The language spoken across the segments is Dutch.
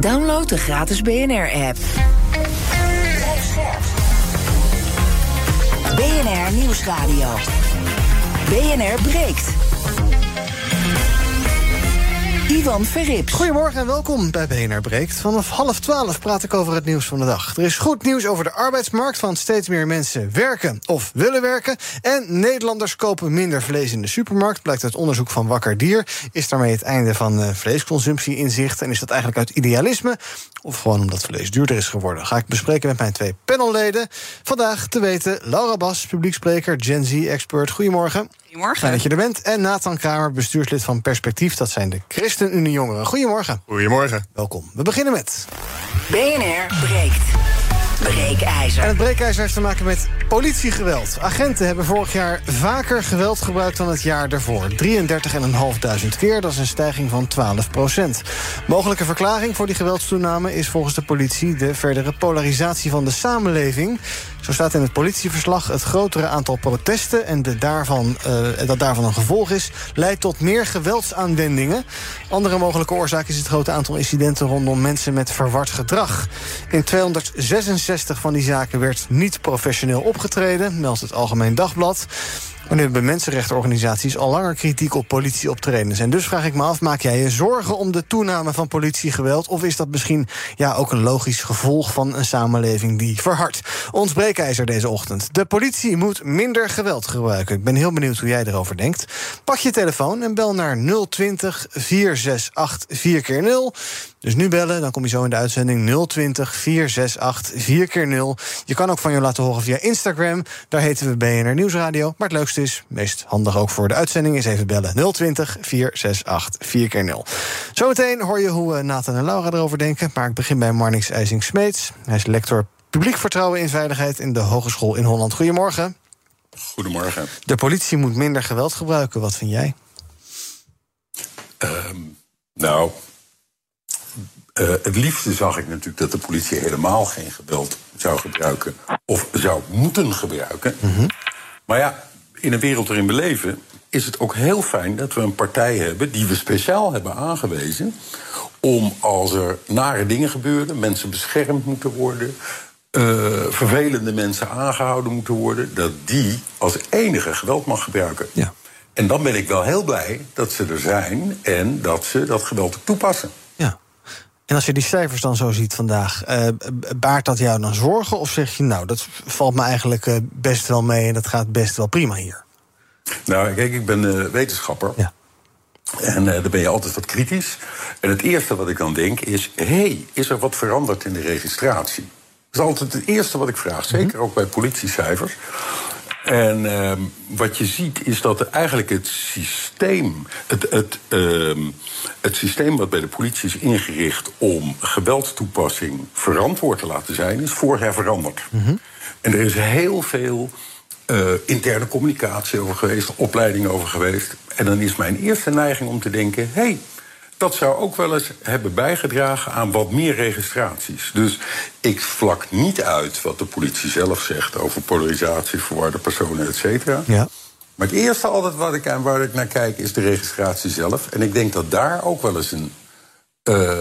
Download de gratis BNR-app. BNR Nieuwsradio. BNR breekt. Ivan Verrips. Goedemorgen en welkom bij BNR. Vanaf half twaalf praat ik over het nieuws van de dag. Er is goed nieuws over de arbeidsmarkt, want steeds meer mensen werken of willen werken. En Nederlanders kopen minder vlees in de supermarkt, blijkt uit onderzoek van Wakker Dier. Is daarmee het einde van uh, vleesconsumptie in zicht? En is dat eigenlijk uit idealisme? Of gewoon omdat vlees duurder is geworden? Ga ik bespreken met mijn twee panelleden. Vandaag te weten Laura Bas, publiekspreker, Gen Z-expert. Goedemorgen. Goedemorgen. Fijn dat je er bent. En Nathan Kramer, bestuurslid van Perspectief. Dat zijn de ChristenUnie Jongeren. Goedemorgen. Goedemorgen. Welkom. We beginnen met... BNR breekt. Breekijzer. En het breekijzer heeft te maken met politiegeweld. Agenten hebben vorig jaar vaker geweld gebruikt dan het jaar daarvoor. 33.500 keer, dat is een stijging van 12 procent. Mogelijke verklaring voor die geweldstoename is volgens de politie... de verdere polarisatie van de samenleving. Zo staat in het politieverslag het grotere aantal protesten... en de daarvan, uh, dat daarvan een gevolg is, leidt tot meer geweldsaanwendingen. Andere mogelijke oorzaak is het grote aantal incidenten... rondom mensen met verward gedrag. In 266 van die zaken werd niet professioneel opgetreden... meldt het Algemeen Dagblad. Maar nu hebben mensenrechtenorganisaties al langer kritiek op politieoptredens. En dus vraag ik me af, maak jij je zorgen om de toename van politiegeweld? Of is dat misschien ja, ook een logisch gevolg van een samenleving die verhardt? Ons breekijzer deze ochtend. De politie moet minder geweld gebruiken. Ik ben heel benieuwd hoe jij erover denkt. Pak je telefoon en bel naar 020 468 4x0. Dus nu bellen, dan kom je zo in de uitzending 020 468 4x0. Je kan ook van je laten horen via Instagram. Daar heten we BNR Nieuwsradio. Maar het leukste is, meest handig ook voor de uitzending, is even bellen 020 468 4x0. Zometeen hoor je hoe Nathan en Laura erover denken. Maar ik begin bij Marnix IJsing-Smeets. Hij is lector publiek vertrouwen in veiligheid in de Hogeschool in Holland. Goedemorgen. Goedemorgen. De politie moet minder geweld gebruiken. Wat vind jij? Um, nou, uh, het liefste zag ik natuurlijk dat de politie helemaal geen geweld zou gebruiken. Of zou moeten gebruiken. Mhm. Mm -hmm. Maar ja, in een wereld waarin we leven, is het ook heel fijn dat we een partij hebben die we speciaal hebben aangewezen. Om als er nare dingen gebeuren, mensen beschermd moeten worden. Uh, vervelende mensen aangehouden moeten worden, dat die als enige geweld mag gebruiken. Ja. En dan ben ik wel heel blij dat ze er zijn en dat ze dat geweld toepassen. En als je die cijfers dan zo ziet vandaag, uh, baart dat jou dan zorgen? Of zeg je, nou, dat valt me eigenlijk uh, best wel mee en dat gaat best wel prima hier? Nou, kijk, ik ben uh, wetenschapper. Ja. En dan ben je altijd wat kritisch. En het eerste wat ik dan denk is: hé, hey, is er wat veranderd in de registratie? Dat is altijd het eerste wat ik vraag, zeker mm -hmm. ook bij politiecijfers. En uh, wat je ziet is dat eigenlijk het systeem, het, het, uh, het systeem wat bij de politie is ingericht om geweldtoepassing verantwoord te laten zijn, is vorig jaar veranderd. Mm -hmm. En er is heel veel uh, interne communicatie over geweest, opleiding over geweest. En dan is mijn eerste neiging om te denken: hé, hey, dat zou ook wel eens hebben bijgedragen aan wat meer registraties. Dus ik vlak niet uit wat de politie zelf zegt over polarisatie, verwarde personen, et cetera. Ja. Maar het eerste altijd wat ik, waar ik naar kijk is de registratie zelf. En ik denk dat daar ook wel eens een, uh,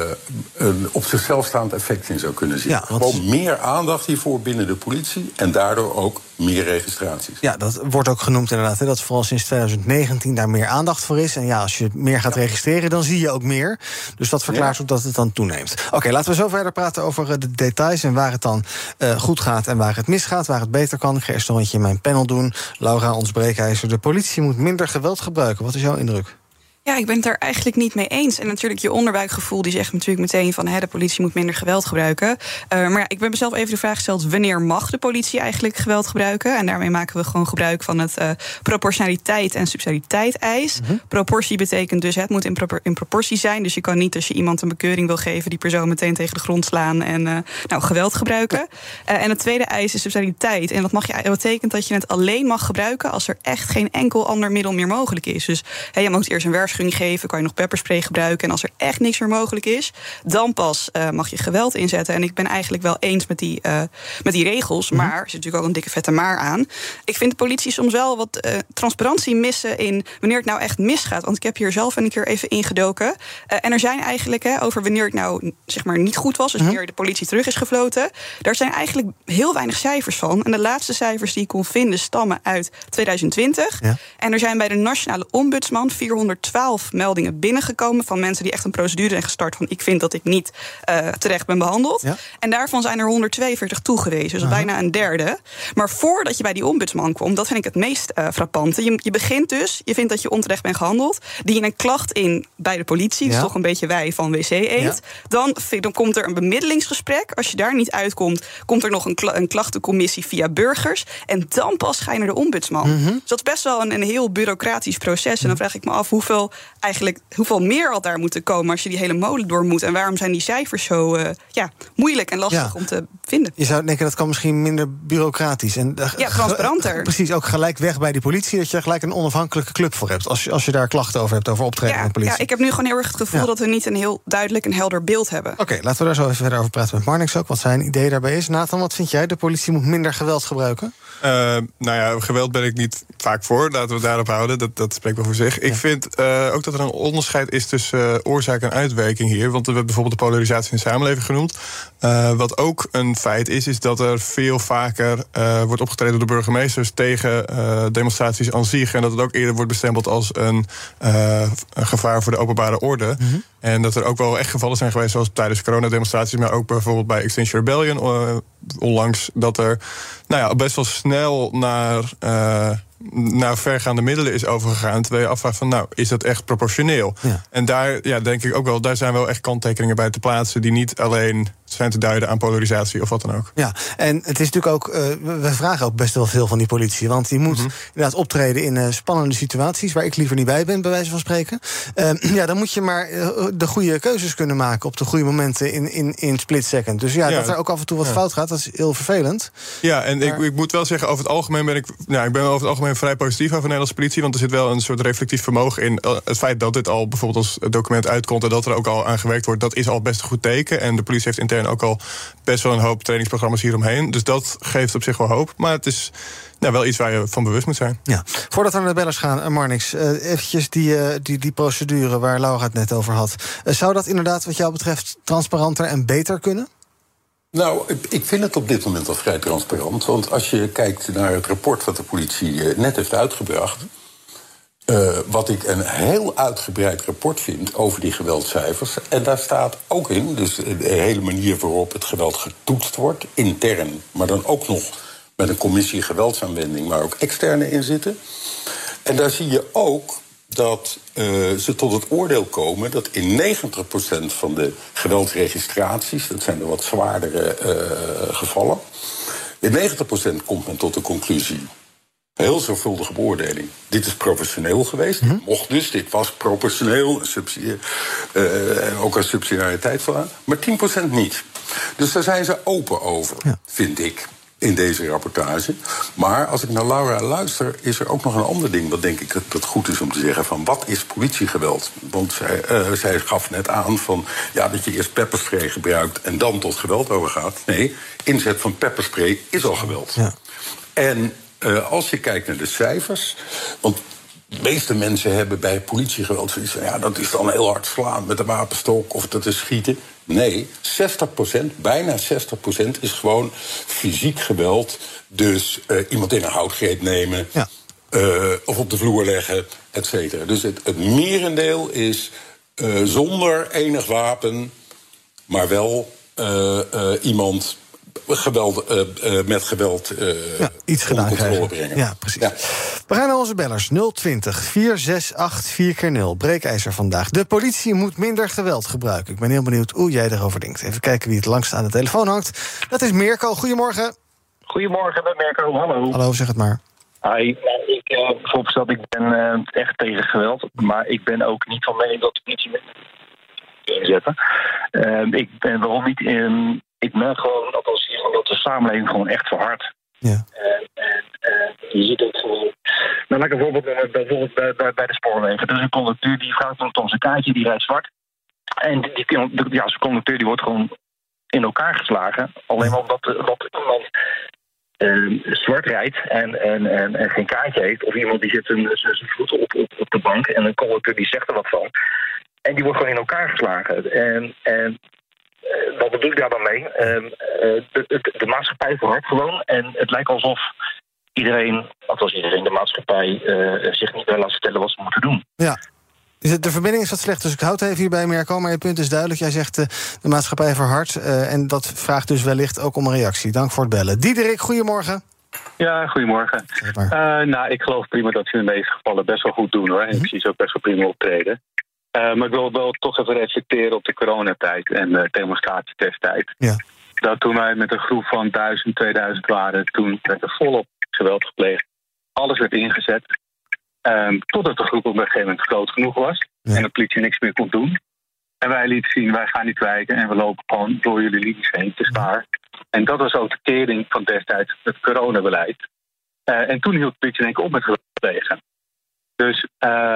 een op zichzelf staand effect in zou kunnen zitten. Ja, want... Gewoon meer aandacht hiervoor binnen de politie en daardoor ook meer registraties. Ja, dat wordt ook genoemd inderdaad. Hè, dat vooral sinds 2019 daar meer aandacht voor is. En ja, als je meer gaat registreren, dan zie je ook meer. Dus dat verklaart ja. ook dat het dan toeneemt. Oké, okay, laten we zo verder praten over de details en waar het dan uh, goed gaat en waar het misgaat, waar het beter kan. Ik ga eerst een rondje in mijn panel doen. Laura, ons breekijzer. De politie moet minder geweld gebruiken. Wat is jouw indruk? Ja, ik ben het er eigenlijk niet mee eens. En natuurlijk, je onderbuikgevoel die zegt natuurlijk meteen van hè, de politie moet minder geweld gebruiken. Uh, maar ja, ik ben mezelf even de vraag gesteld: wanneer mag de politie eigenlijk geweld gebruiken? En daarmee maken we gewoon gebruik van het uh, proportionaliteit en subsidiariteit-eis. Mm -hmm. Proportie betekent dus het moet in, propor in, proportie zijn. Dus je kan niet als je iemand een bekeuring wil geven, die persoon meteen tegen de grond slaan en uh, nou, geweld gebruiken. en het tweede eis is subsidiariteit. En dat, mag je, dat betekent dat je het alleen mag gebruiken als er echt geen enkel ander middel meer mogelijk is. Dus hè, je moet eerst een waarschuwing geven, kan je nog pepperspray gebruiken. En als er echt niks meer mogelijk is, dan pas uh, mag je geweld inzetten. En ik ben eigenlijk wel eens met die, uh, met die regels. Maar er zit natuurlijk ook een dikke vette maar aan. Ik vind de politie soms wel wat uh, transparantie missen in wanneer het nou echt misgaat. Want ik heb hier zelf een keer even ingedoken. en er zijn eigenlijk hè, over wanneer het nou zeg maar niet goed was, dus wanneer de politie terug is gefloten. Daar zijn eigenlijk heel weinig cijfers van. En de laatste cijfers die ik kon vinden stammen uit 2020. Ja. En er zijn bij de Nationale Ombudsman 412 meldingen binnengekomen van mensen die echt een procedure zijn gestart van ik vind dat ik niet uh, terecht ben behandeld. Ja? En daarvan zijn er 142 toegewezen, dus uh -huh. bijna een derde. Maar voordat je bij die ombudsman kwam, dat vind ik het meest uh, frappante. Je, je, begint dus, je vindt dat je onterecht bent gehandeld, die je een klacht in bij de politie, ja? dus toch een beetje wij van WC eet. Ja? Dan, dan komt er een bemiddelingsgesprek. Als je daar niet uitkomt, komt er nog een, kla een klachtencommissie via burgers. En dan pas ga je naar de ombudsman. Mhm. Mm -hmm. Dus dat is best wel een, een heel bureaucratisch proces. En dan vraag ik me af hoeveel eigenlijk hoeveel meer had daar moeten komen als je die hele molen door moet. En waarom zijn die cijfers zo uh, ja, moeilijk en lastig ja. om te vinden? Je zou denken dat kan misschien minder bureaucratisch. En, uh, ja, transparanter. Precies, ook gelijk weg bij die politie. Dat je er gelijk een onafhankelijke club voor hebt. Als je, als je daar klachten over hebt, over optreden ja, van de politie. Ja, ik heb nu gewoon heel erg het gevoel ja. dat we niet een heel duidelijk en helder beeld hebben. Oké, okay, laten we daar zo even verder over praten met Marnix ook. Wat zijn idee daarbij is. Nathan, wat vind jij? De politie moet minder geweld gebruiken? Uh, nou ja, geweld ben ik niet vaak voor. Laten we het daarop houden. Dat, dat spreekt wel voor zich. Ik vind uh, ook dat er een onderscheid is tussen uh, oorzaak en uitwerking hier. Want we hebben bijvoorbeeld de polarisatie in de samenleving genoemd. Uh, wat ook een feit is, is dat er veel vaker wordt opgetreden door de burgemeesters tegen demonstraties aan zich. En dat het ook eerder wordt bestempeld als een, een gevaar voor de openbare orde. Mm -hmm. En dat er ook wel echt gevallen zijn geweest, zoals tijdens coronademonstraties, maar ook bijvoorbeeld bij Extinction Rebellion onlangs, dat er nou ja, best wel snel naar naar vergaande middelen is overgegaan. Terwijl je afvraagt van, nou, is dat echt proportioneel? Ja. En daar ja, denk ik ook wel, daar zijn wel echt kanttekeningen bij te plaatsen... die niet alleen zijn te duiden aan polarisatie of wat dan ook. Ja, en het is natuurlijk ook, uh, we vragen ook best wel veel van die politie. Want die moet mm -hmm. inderdaad optreden in uh, spannende situaties... waar ik liever niet bij ben, bij wijze van spreken. Uh, ja, dan moet je maar de goede keuzes kunnen maken... op de goede momenten in, in, in split second. Dus ja, ja. dat er ook af en toe wat ja. fout gaat, dat is heel vervelend. Ja, en maar... ik, ik moet wel zeggen, over het algemeen ben ik... Nou, ik ben over het algemeen vrij positief over de Nederlandse politie... want er zit wel een soort reflectief vermogen in. Het feit dat dit al bijvoorbeeld als document uitkomt... en dat er ook al aan gewerkt wordt, dat is al best een goed teken. En de politie heeft intern ook al best wel een hoop trainingsprogramma's hieromheen. Dus dat geeft op zich wel hoop. Maar het is nou, wel iets waar je van bewust moet zijn. Ja. Voordat we naar de bellers gaan, Marnix, uh, eventjes die, uh, die, die procedure waar Laura het net over had. Uh, zou dat inderdaad wat jou betreft transparanter en beter kunnen? Nou, ik vind het op dit moment al vrij transparant. Want als je kijkt naar het rapport wat de politie net heeft uitgebracht. Uh, wat ik een heel uitgebreid rapport vind over die geweldcijfers. En daar staat ook in, dus de hele manier waarop het geweld getoetst wordt, intern, maar dan ook nog met een commissie geweldsaanwending, waar ook externe in zitten. En daar zie je ook dat uh, ze tot het oordeel komen dat in 90% van de geweldsregistraties, dat zijn de wat zwaardere uh, gevallen, in 90% komt men tot de conclusie heel zorgvuldige beoordeling. Dit is professioneel geweest. -hmm. Mocht dus, dit was proportioneel. Subsidie, uh, ook als subsidiariteit van. Maar 10% niet. Dus daar zijn ze open over, ja. vind ik. In deze rapportage. Maar als ik naar Laura luister, is er ook nog een ander ding. wat denk ik dat, dat goed is om te zeggen: van wat is politiegeweld? Want zij, uh, zij gaf net aan van ja, dat je eerst pepperspray gebruikt en dan tot geweld overgaat. Nee, inzet van pepperspray is al geweld. Ja. En uh, als je kijkt naar de cijfers. Want de meeste mensen hebben bij politiegeweld zoiets van... ja, dat is dan heel hard slaan met een wapenstok of dat is schieten. Nee, 60%, bijna 60% is gewoon fysiek geweld. Dus uh, iemand in een houtgreep nemen... Ja. Uh, of op de vloer leggen, et cetera. Dus het, het merendeel is uh, zonder enig wapen... maar wel iemand geweld, uh, met geweld uh, ja, iets gedaan krijgen. Brengen. Ja, precies. Ja. We gaan naar onze bellers. 020 468 4 keer 0 Breekijzer vandaag. De politie moet minder geweld gebruiken. Ik ben heel benieuwd hoe jij erover denkt. Even kijken wie het langst aan de telefoon hangt. Dat is Mirko. Goedemorgen. Goedemorgen, met Mirko. Hallo. Hallo, zeg het maar. Hi. Ik, uh, vooropgesteld, ik ben uh, echt tegen geweld. Maar ik ben ook niet van mening dat de politie met inzetten. Uh, ik ben waarom niet. in. Ik ben gewoon, althans hier, dat de samenleving gewoon echt verhardt. Ja. En, en, en, je ziet het gewoon. Nou, laat ik bijvoorbeeld, bijvoorbeeld bij, bij, bij de spoorwegen. Er is een conducteur die vraagt om zijn kaartje, die rijdt zwart. En die, die, ja, zo'n conducteur die wordt gewoon in elkaar geslagen. Alleen maar omdat, omdat iemand uh, zwart rijdt en, en, en, en, geen kaartje heeft. Of iemand die zit zijn voeten op, op, op de bank en een conducteur die zegt er wat van. En die wordt gewoon in elkaar geslagen. En, en wat bedoel ik daar dan mee? Uh, de, de, de, maatschappij verhardt gewoon. En het lijkt alsof iedereen, althans iedereen, de maatschappij zich niet meer laat vertellen wat ze moeten doen. Ja. De verbinding is wat slecht, dus ik houd even hierbij, Merkel. Maar je punt is duidelijk. Jij zegt de maatschappij verhardt. En dat vraagt dus wellicht ook om een reactie. Dank voor het bellen. Diederik, goedemorgen. Ja, goedemorgen. Uh, nou, ik geloof prima dat ze in de meeste gevallen best wel goed doen hoor. En ik zie ze ook best wel prima optreden. Maar ik wil wel toch even reflecteren op de coronatijd en de demonstratietesttijd. Ja. Dat toen wij met een groep van 1000, 2000 waren, toen werd er volop geweld gepleegd. Alles werd ingezet. Um, totdat de groep op een gegeven moment groot genoeg was. Ja. En de politie niks meer kon doen. En wij lieten zien, wij gaan niet wijken en we lopen gewoon door jullie linies heen te spaar. En dat was ook de kering van destijds het coronabeleid. Uh, en toen hield de politie denk ik op met geweld plegen. Dus uh,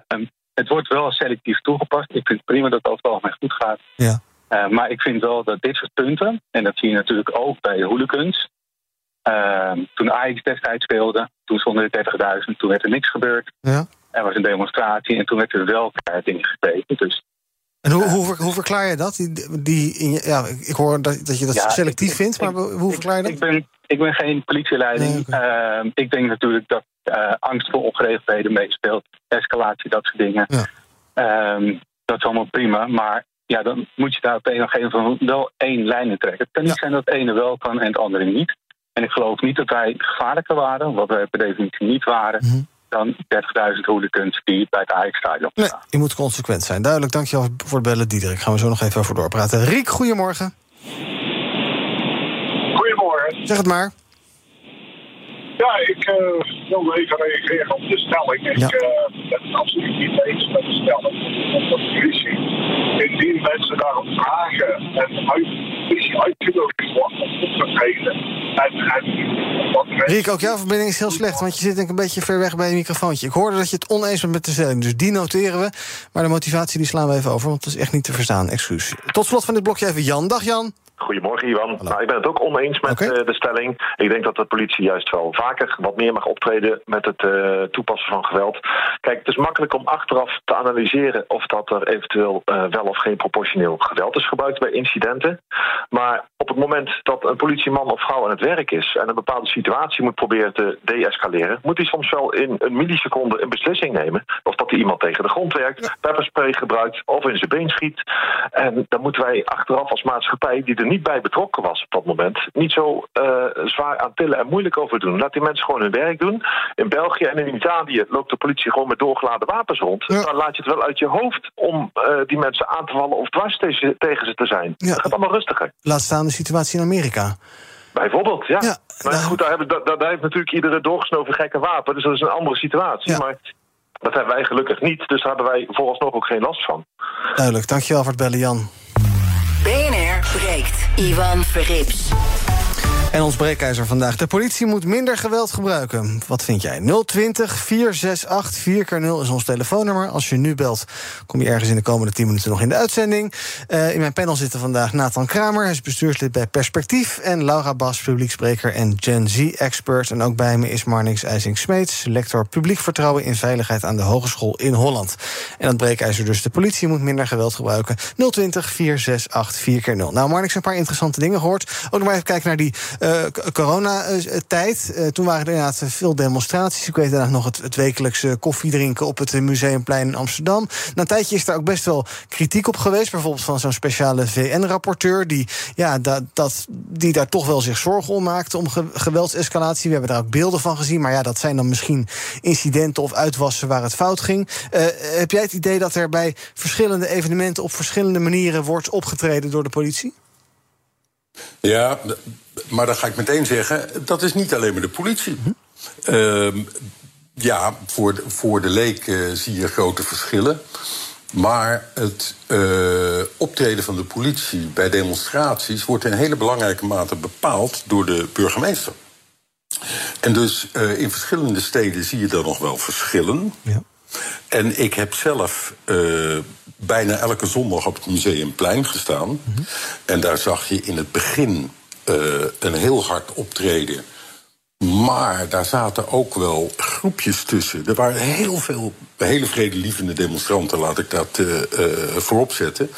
het wordt wel selectief toegepast. Ik vind het prima dat het over het algemeen goed gaat. Ja. Uh, maar ik vind wel dat dit soort punten, en dat zie je natuurlijk ook bij de hooligans. toen Ajax destijds speelde, toen stonden er 30.000, toen werd er niks gebeurd. Ja. Er was een demonstratie en toen werd er wel keihard ingekregen. Dus, en hoe, hoe, hoe, verklaar je dat? Die, die in je, ja, ik hoor dat, dat je dat ja, selectief ik, vindt, maar ik, hoe verklaar je dat? Ik ben, ik ben geen politieleiding. Nee, okay. uh, ik denk natuurlijk dat uh, angst voor opgeregenheden meespeelt. Escalatie, dat soort dingen. Ja. Um, dat is allemaal prima. Maar ja, dan moet je daar op een of andere manier wel één lijn in trekken. Het kan niet Ja. zijn dat het ene wel kan en het andere niet. En ik geloof niet dat wij gevaarlijker waren, wat wij per definitie niet waren, Mhm. dan 30.000 hooligans die bij het Ajax-stadion Nee, je moet consequent zijn. Duidelijk, dankjewel voor het bellen, Diederik. Gaan we zo nog even over doorpraten. Riek, goedemorgen. Zeg het maar. Ja, ik uh, wilde even reageren op de stelling. Ik Ja. uh, ben het absoluut niet eens met de stelling. Dat de politie, indien mensen daarom vragen en uit, politie uitgenodigd wordt om op te treden. En, en wat Riek, ook jouw verbinding is heel slecht, want je zit denk ik een beetje ver weg bij je microfoontje. Ik hoorde dat je het oneens bent met de stelling, dus die noteren we. Maar de motivatie die slaan we even over, want het is echt niet te verstaan. Excuus. Tot slot van dit blokje even Jan. Dag Jan. Goedemorgen, Iwan. Nou, ik ben het ook oneens met eh, de stelling. Ik denk dat de politie juist wel vaker wat meer mag optreden met het eh, toepassen van geweld. Kijk, het is makkelijk om achteraf te analyseren of dat er eventueel eh, wel of geen proportioneel geweld is gebruikt bij incidenten. Maar op het moment dat een politieman of vrouw aan het werk is en een bepaalde situatie moet proberen te deescaleren, moet hij soms wel in een milliseconde een beslissing nemen. Of dat hij iemand tegen de grond werkt, pepperspray gebruikt of in zijn been schiet. En dan moeten wij achteraf als maatschappij, die er niet bij betrokken was op dat moment, niet zo eh, zwaar aan tillen en moeilijk over doen. Laat die mensen gewoon hun werk doen. In België en in Italië loopt de politie gewoon met doorgeladen wapens rond. Ja. Dan laat je het wel uit je hoofd om eh, die mensen aan te vallen of dwars tegen, tegen ze te zijn. Ja. Dat gaat allemaal rustiger. Laat staan de situatie in Amerika. Bijvoorbeeld, ja. Ja, maar nou- goed, daar, hebben, daar, daar heeft natuurlijk iedere doorgesnoven gekke wapen. Dus dat is een andere situatie. Maar dat hebben wij gelukkig niet. Dus daar hebben wij vooralsnog ook geen last van. Duidelijk, dankjewel voor het bellen Jan. Breekt. Ivan Verrips. En ons breekijzer vandaag. De politie moet minder geweld gebruiken. Wat vind jij? 020 468 4 keer 0 is ons telefoonnummer. Als je nu belt, kom je ergens in de komende 10 minuten nog in de uitzending. Eh, in mijn panel zitten vandaag Nathan Kramer. Hij is bestuurslid bij Perspectief. En Laura Bas, publiekspreker en Gen Z-expert. En ook bij me is Marnix IJsing-Smeets... lector publiek vertrouwen in veiligheid aan de Hogeschool in Holland. En dat breekijzer dus. De politie moet minder geweld gebruiken. 020 468 4 keer 0 Nou, Marnix, een paar interessante dingen gehoord. Ook nog maar even kijken naar die Uh, Coronatijd, uh, toen waren er inderdaad veel demonstraties. Ik weet inderdaad nog het, wekelijkse koffiedrinken op het Museumplein in Amsterdam. Na een tijdje is daar ook best wel kritiek op geweest. Bijvoorbeeld van zo'n speciale VN-rapporteur... Die, ja, dat, dat, die daar toch wel zich zorgen om maakte om ge geweldsescalatie. We hebben daar ook beelden van gezien. Maar ja, dat zijn dan misschien incidenten of uitwassen waar het fout ging. Uh, heb jij het idee dat er bij verschillende evenementen... op verschillende manieren wordt opgetreden door de politie? Ja, maar dan ga ik meteen zeggen... dat is niet alleen maar de politie. Uh, ja, voor de, voor de leek uh, zie je grote verschillen. Maar het uh, optreden van de politie bij demonstraties wordt in hele belangrijke mate bepaald door de burgemeester. En dus uh, in verschillende steden zie je dan nog wel verschillen. Ja. En ik heb zelf bijna elke zondag op het Museumplein gestaan. Mm -hmm. En daar zag je in het begin een heel hard optreden maar daar zaten ook wel groepjes tussen. Er waren heel veel hele vredelievende demonstranten, laat ik dat uh, voorop zetten.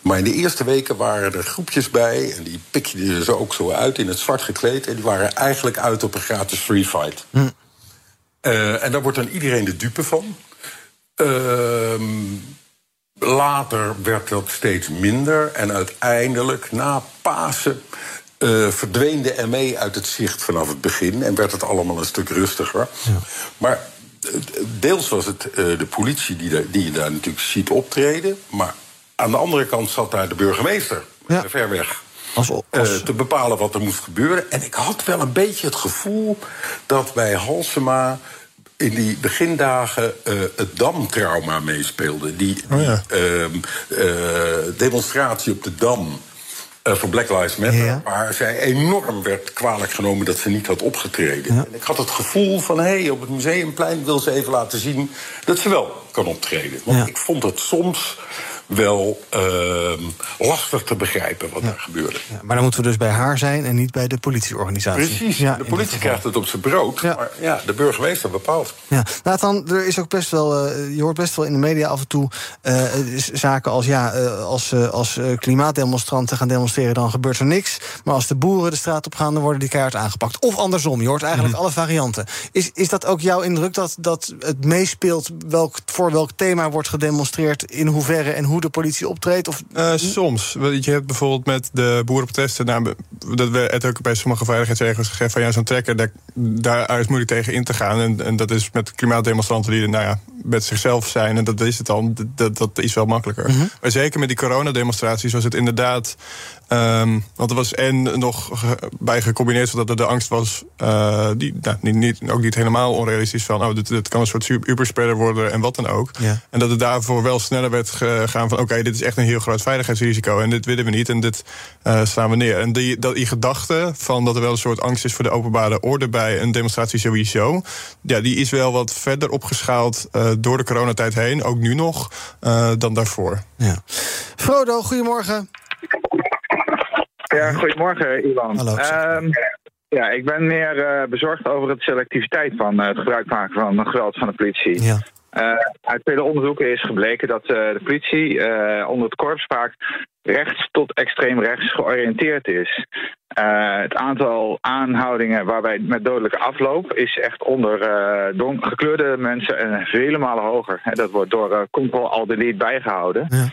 Maar in de eerste weken waren er groepjes bij. En die pik je er ook zo uit in het zwart gekleed. En die waren eigenlijk uit op een gratis free fight. Hm. Uh, en daar wordt dan iedereen de dupe van. Ehm, later werd dat steeds minder. En uiteindelijk, na Pasen uh, verdween de ME uit het zicht vanaf het begin en werd het allemaal een stuk rustiger. Ja. Maar deels was het uh, de politie die, de, die je daar natuurlijk ziet optreden, maar aan de andere kant zat daar de burgemeester, ja. ver weg. Als, als... Uh, te bepalen wat er moest gebeuren. En ik had wel een beetje het gevoel dat bij Halsema in die begindagen uh, het Dam-trauma meespeelde. Die, oh ja. uh, demonstratie op de Dam uh, voor Black Lives Matter. Ja. Waar zij enorm werd kwalijk genomen dat ze niet had opgetreden. Ja. En ik had het gevoel van, hé, hey, op het Museumplein wil ze even laten zien dat ze wel kan optreden. Want ja. ik vond het soms wel uh, lastig te begrijpen wat ja. er gebeurde. Ja, maar dan moeten we dus bij haar zijn en niet bij de politieorganisatie. Precies, ja, de politie krijgt het op zijn brood, ja. maar ja, de burgemeester bepaalt. Ja. Nathan, er is ook best wel, uh, je hoort best wel in de media af en toe uh, zaken als ja, als, als klimaatdemonstranten gaan demonstreren, dan gebeurt er niks. Maar als de boeren de straat op gaan, dan worden die keihard aangepakt. Of andersom, je hoort eigenlijk mm. alle varianten. Is, is dat ook jouw indruk dat, dat het meespeelt welk, voor welk thema wordt gedemonstreerd, in hoeverre en hoe de politie optreedt? Of... Uh, soms. Je hebt bijvoorbeeld met de boerenprotesten... Nou, dat werd ook bij sommige veiligheidsregels gezegd... van ja, zo'n trekker, daar, daar is moeilijk tegen in te gaan. En, en dat is met klimaatdemonstranten die nou ja, met zichzelf zijn... en dat is het dan, dat, dat is wel makkelijker. -hmm. Maar zeker met die coronademonstraties was het inderdaad... Um, want er was en nog bij gecombineerd dat er de angst was, uh, die nou, niet, niet, ook niet helemaal onrealistisch van, oh, dit, dit kan een soort superspreader worden en wat dan ook. Ja. En dat het daarvoor wel sneller werd gegaan van, oké, okay, dit is echt een heel groot veiligheidsrisico en dit willen we niet en dit uh, slaan we neer. En die, dat, die gedachte van dat er wel een soort angst is voor de openbare orde bij een demonstratie sowieso, ja, die is wel wat verder opgeschaald uh, door de coronatijd heen, ook nu nog, dan daarvoor. Ja. Frodo, goedemorgen. Ja, goedemorgen, Ivan. Hallo. Um, ja, ik ben meer uh, bezorgd over de selectiviteit van uh, het gebruik maken van geweld van de politie. Ja. Uh, uit vele onderzoeken is gebleken dat de politie onder het korps vaak rechts tot extreem rechts georiënteerd is. het aantal aanhoudingen waarbij met dodelijke afloop is echt onder gekleurde mensen en vele malen hoger. dat wordt door control al delete bijgehouden. Ja.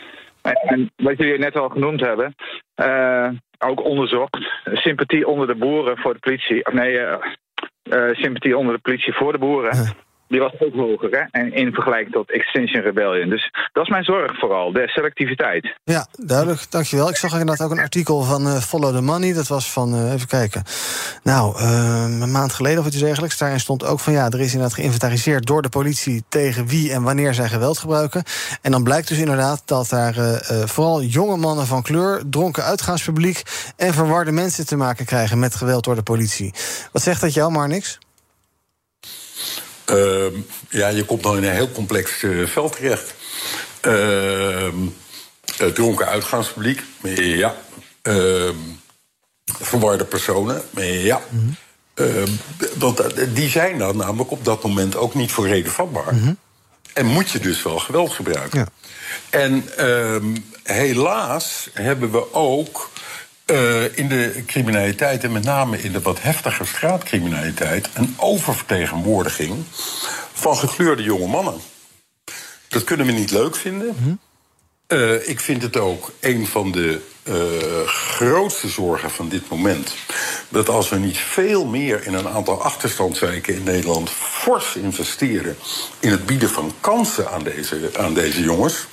En wat jullie net al genoemd hebben, uh, ook onderzocht. Sympathie onder de boeren voor de politie. Of nee, uh, sympathie onder de politie voor de boeren die was ook hoger hè? En in vergelijking tot Extinction Rebellion. Dus dat is mijn zorg vooral, de selectiviteit. Ja, duidelijk, dankjewel. Ik zag inderdaad ook een artikel van uh, Follow the Money. Dat was van, uh, even kijken, nou, uh, een maand geleden of iets dergelijks. Daarin stond ook van, ja, er is inderdaad geïnventariseerd door de politie... tegen wie en wanneer zij geweld gebruiken. En dan blijkt dus inderdaad dat daar vooral jonge mannen van kleur... dronken uitgaanspubliek en verwarde mensen te maken krijgen... met geweld door de politie. Wat zegt dat jou, maar niks? Uh, ja, je komt dan in een heel complex uh, veld terecht. Uh, dronken uitgaanspubliek, ja. Ehm, verwarde personen, ja. Mm -hmm. want die zijn dan namelijk op dat moment ook niet voor reden vatbaar. Mm -hmm. En moet je dus wel geweld gebruiken. Ja. En ehm, helaas hebben we ook uh, in de criminaliteit en met name in de wat heftiger straatcriminaliteit een oververtegenwoordiging van gekleurde jonge mannen. Dat kunnen we niet leuk vinden. Mm uh, ik vind het ook een van de uh, grootste zorgen van dit moment. Dat als we niet veel meer in een aantal achterstandswijken in Nederland fors investeren in het bieden van kansen aan deze, aan deze jongens.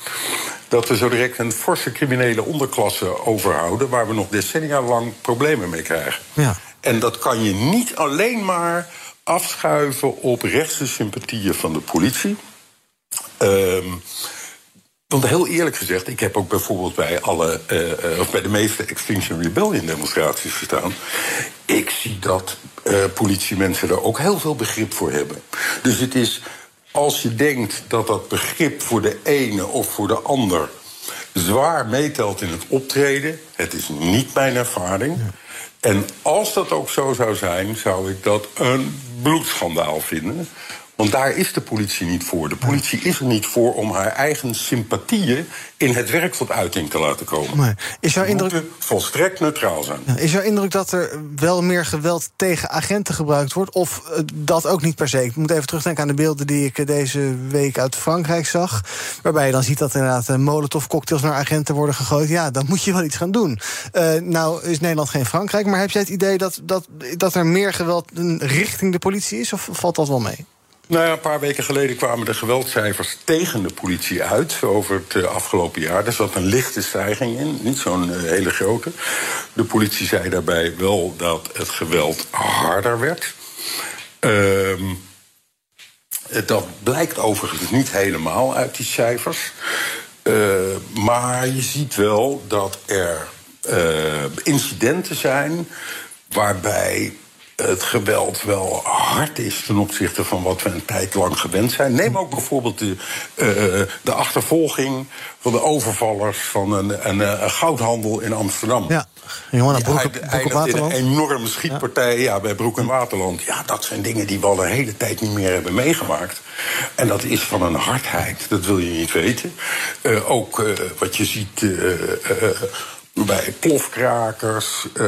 Dat we zo direct een forse criminele onderklasse overhouden. waar we nog decennia lang problemen mee krijgen. Ja. En dat kan je niet alleen maar afschuiven op rechtse sympathieën van de politie. Uh, want heel eerlijk gezegd, ik heb ook bijvoorbeeld bij alle, uh, of bij de meeste Extinction Rebellion demonstraties gestaan. Ik zie dat uh, politiemensen er ook heel veel begrip voor hebben. Dus het is, als je denkt dat dat begrip voor de ene of voor de ander zwaar meetelt in het optreden, het is niet mijn ervaring. En als dat ook zo zou zijn, zou ik dat een bloedschandaal vinden. Want daar is de politie niet voor. De politie is er niet voor om haar eigen sympathieën in het werk tot uiting te laten komen. Nee. Is jouw indruk... volstrekt neutraal zijn. is jouw indruk dat er wel meer geweld tegen agenten gebruikt wordt? Of uh, dat ook niet per se? Ik moet even terugdenken aan de beelden die ik eh, deze week uit Frankrijk zag. Waarbij je dan ziet dat inderdaad uh, molotov-cocktails naar agenten worden gegooid. Ja, dan moet je wel iets gaan doen. Uh, nou is Nederland geen Frankrijk, maar heb jij het idee dat, dat, dat er meer geweld richting de politie is? Of valt dat wel mee? Nou ja, een paar weken geleden kwamen de geweldcijfers tegen de politie uit over het uh, afgelopen jaar. Er zat een lichte stijging in, niet zo'n uh, hele grote. De politie zei daarbij wel dat het geweld harder werd. Uh, dat blijkt overigens niet helemaal uit die cijfers. Uh, maar je ziet wel dat er incidenten zijn waarbij het geweld wel hard is ten opzichte van wat we een tijd lang gewend zijn. Neem ook bijvoorbeeld de, uh, de achtervolging van de overvallers van een, een, een goudhandel in Amsterdam. Ja, jongen, naar Broek, Broek in een enorme schietpartij ja. ja. bij Broek en Waterland. Ja, dat zijn dingen die we al een hele tijd niet meer hebben meegemaakt. En dat is van een hardheid, dat wil je niet weten. Uh, ook uh, wat je ziet bij plofkrakers, uh,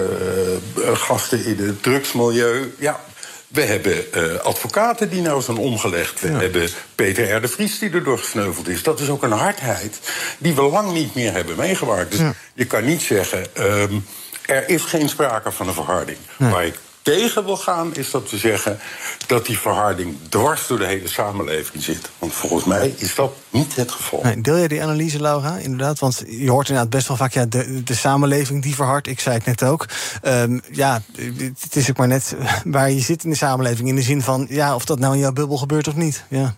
gasten in het drugsmilieu. Ja, we hebben uh, advocaten die nou zijn omgelegd. We hebben Peter R. de Vries die erdoor gesneuveld is. Dat is ook een hardheid die we lang niet meer hebben meegemaakt. Dus je kan niet zeggen, um, er is geen sprake van een verharding. Maar ik tegen wil gaan, is dat we zeggen dat die verharding dwars door de hele samenleving zit. Want volgens mij is dat niet het geval. Nee, deel jij die analyse, Laura? Inderdaad, want je hoort inderdaad best wel vaak ja, de, de samenleving die verhardt. Ik zei het net ook. Um, ja, het is ook maar net waar je zit in de samenleving. In de zin van, ja, of dat nou in jouw bubbel gebeurt of niet. Ja.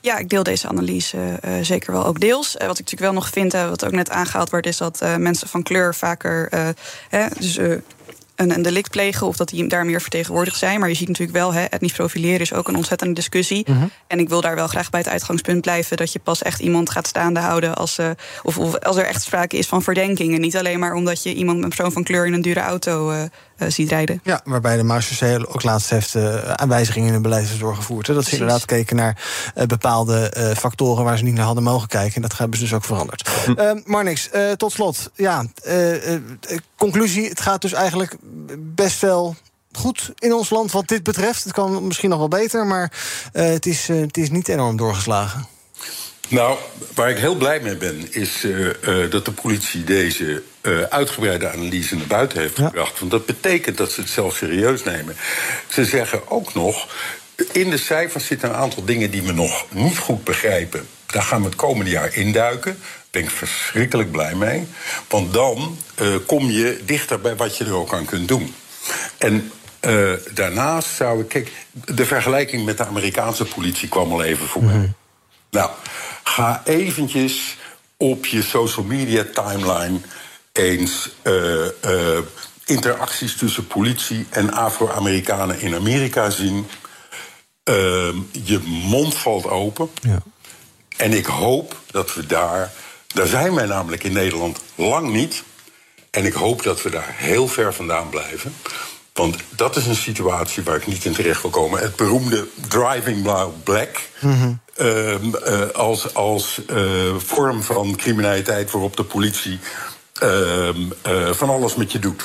Ja, ik deel deze analyse uh, zeker wel ook deels. Uh, wat ik natuurlijk wel nog vind, uh, wat ook net aangehaald wordt, is dat mensen van kleur vaker. Hè, dus een, een delict plegen of dat die daar meer vertegenwoordigd zijn. Maar je ziet natuurlijk wel, hè, etnisch profileren is ook een ontzettende discussie. Mhm. En ik wil daar wel graag bij het uitgangspunt blijven dat je pas echt iemand gaat staande houden als, uh, of, of, als er echt sprake is van verdenking. En niet alleen maar omdat je iemand met een persoon van kleur in een dure auto uh, uh, ziet rijden. Ja, waarbij de Marseillais ook laatst heeft uh, aanwijzigingen in hun beleid is doorgevoerd. Hè. Dat ze inderdaad keken naar uh, bepaalde factoren waar ze niet naar hadden mogen kijken. En dat hebben ze dus ook veranderd. Hm. Marnix, tot slot. Ja, conclusie, het gaat dus eigenlijk best wel goed in ons land wat dit betreft. Het kan misschien nog wel beter, maar het, is, het is niet enorm doorgeslagen. Nou, waar ik heel blij mee ben, is uh, uh, dat de politie deze uh, uitgebreide analyse naar buiten heeft gebracht. Want dat betekent dat ze het zelf serieus nemen. Ze zeggen ook nog. In de cijfers zitten een aantal dingen die we nog niet goed begrijpen. Daar gaan we het komende jaar induiken. Daar ben ik verschrikkelijk blij mee. Want dan kom je dichter bij wat je er ook aan kunt doen. En uh, daarnaast zou ik. Kijk, de vergelijking met de Amerikaanse politie kwam al even voorbij. Mm -hmm. Nou, ga eventjes op je social media timeline eens uh, uh, interacties tussen politie en Afro-Amerikanen in Amerika zien. Uh, je mond valt open. Ja. En ik hoop dat we daar. Daar zijn wij namelijk in Nederland lang niet. En ik hoop dat we daar heel ver vandaan blijven. Want dat is een situatie waar ik niet in terecht wil komen. Het beroemde driving black. Mm -hmm. uh, uh, als als uh, vorm van criminaliteit waarop de politie ehm, eh, van alles met je doet.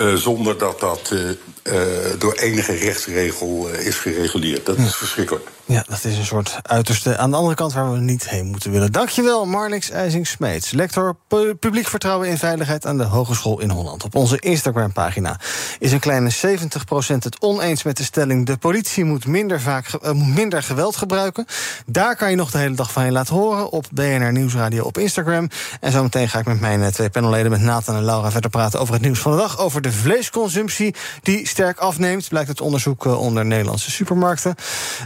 Eh, zonder dat dat eh, eh, door enige rechtsregel eh, is gereguleerd. Dat is verschrikkelijk. Ja, dat is een soort uiterste aan de andere kant waar we niet heen moeten willen. Dankjewel, Marnix IJsing-Smeets, lector pu- publiek vertrouwen in veiligheid aan de Hogeschool in Holland. Op onze Instagram-pagina is een kleine 70% het oneens met de stelling: de politie moet minder, vaak, eh, minder geweld gebruiken. Daar kan je nog de hele dag van je laten horen op BNR Nieuwsradio op Instagram. En zometeen ga ik met mijn eh, twee panelleden, met Nathan en Laura, verder praten over het nieuws van de dag. Over de vleesconsumptie die sterk afneemt, blijkt uit onderzoek eh, onder Nederlandse supermarkten.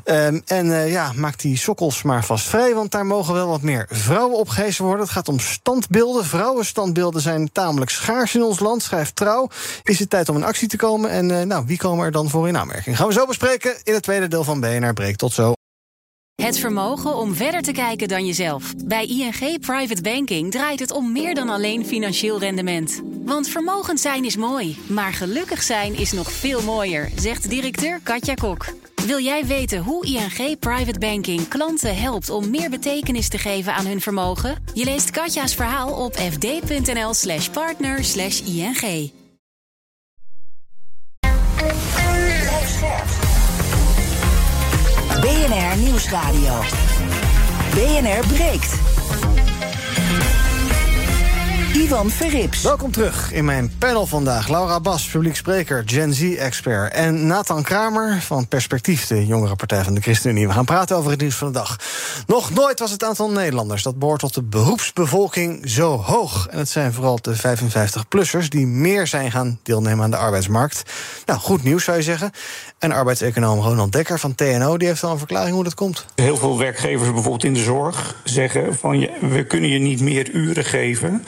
Ehm, en eh, ja, maak die sokkels maar vast vrij, want daar mogen wel wat meer vrouwen opgehezen worden. Het gaat om standbeelden. Vrouwenstandbeelden zijn tamelijk schaars in ons land, schrijft Trouw. Is het tijd om in actie te komen? En eh, nou, wie komen er dan voor in aanmerking? Gaan we zo bespreken in het tweede deel van BNR Breek. Tot zo. Het vermogen om verder te kijken dan jezelf. Bij ING Private Banking draait het om meer dan alleen financieel rendement. Want vermogend zijn is mooi, maar gelukkig zijn is nog veel mooier, zegt directeur Katja Kok. Wil jij weten hoe ING Private Banking klanten helpt om meer betekenis te geven aan hun vermogen? Je leest Katja's verhaal op fd.nl/slash partner slash ING. BNR Nieuwsradio. BNR breekt. Ivan Verrips. Welkom terug in mijn panel vandaag. Laura Bas, publiek spreker, Gen Z-expert. En Nathan Kramer van Perspectief, de jongere partij van de ChristenUnie. We gaan praten over het nieuws van de dag. Nog nooit was het aantal Nederlanders dat behoort tot de beroepsbevolking zo hoog. En het zijn vooral de 55-plussers die meer zijn gaan deelnemen aan de arbeidsmarkt. Nou, goed nieuws zou je zeggen. En arbeidseconoom Ronald Dekker van TNO die heeft al een verklaring hoe dat komt. Heel veel werkgevers bijvoorbeeld in de zorg zeggen van je, we kunnen je niet meer uren geven.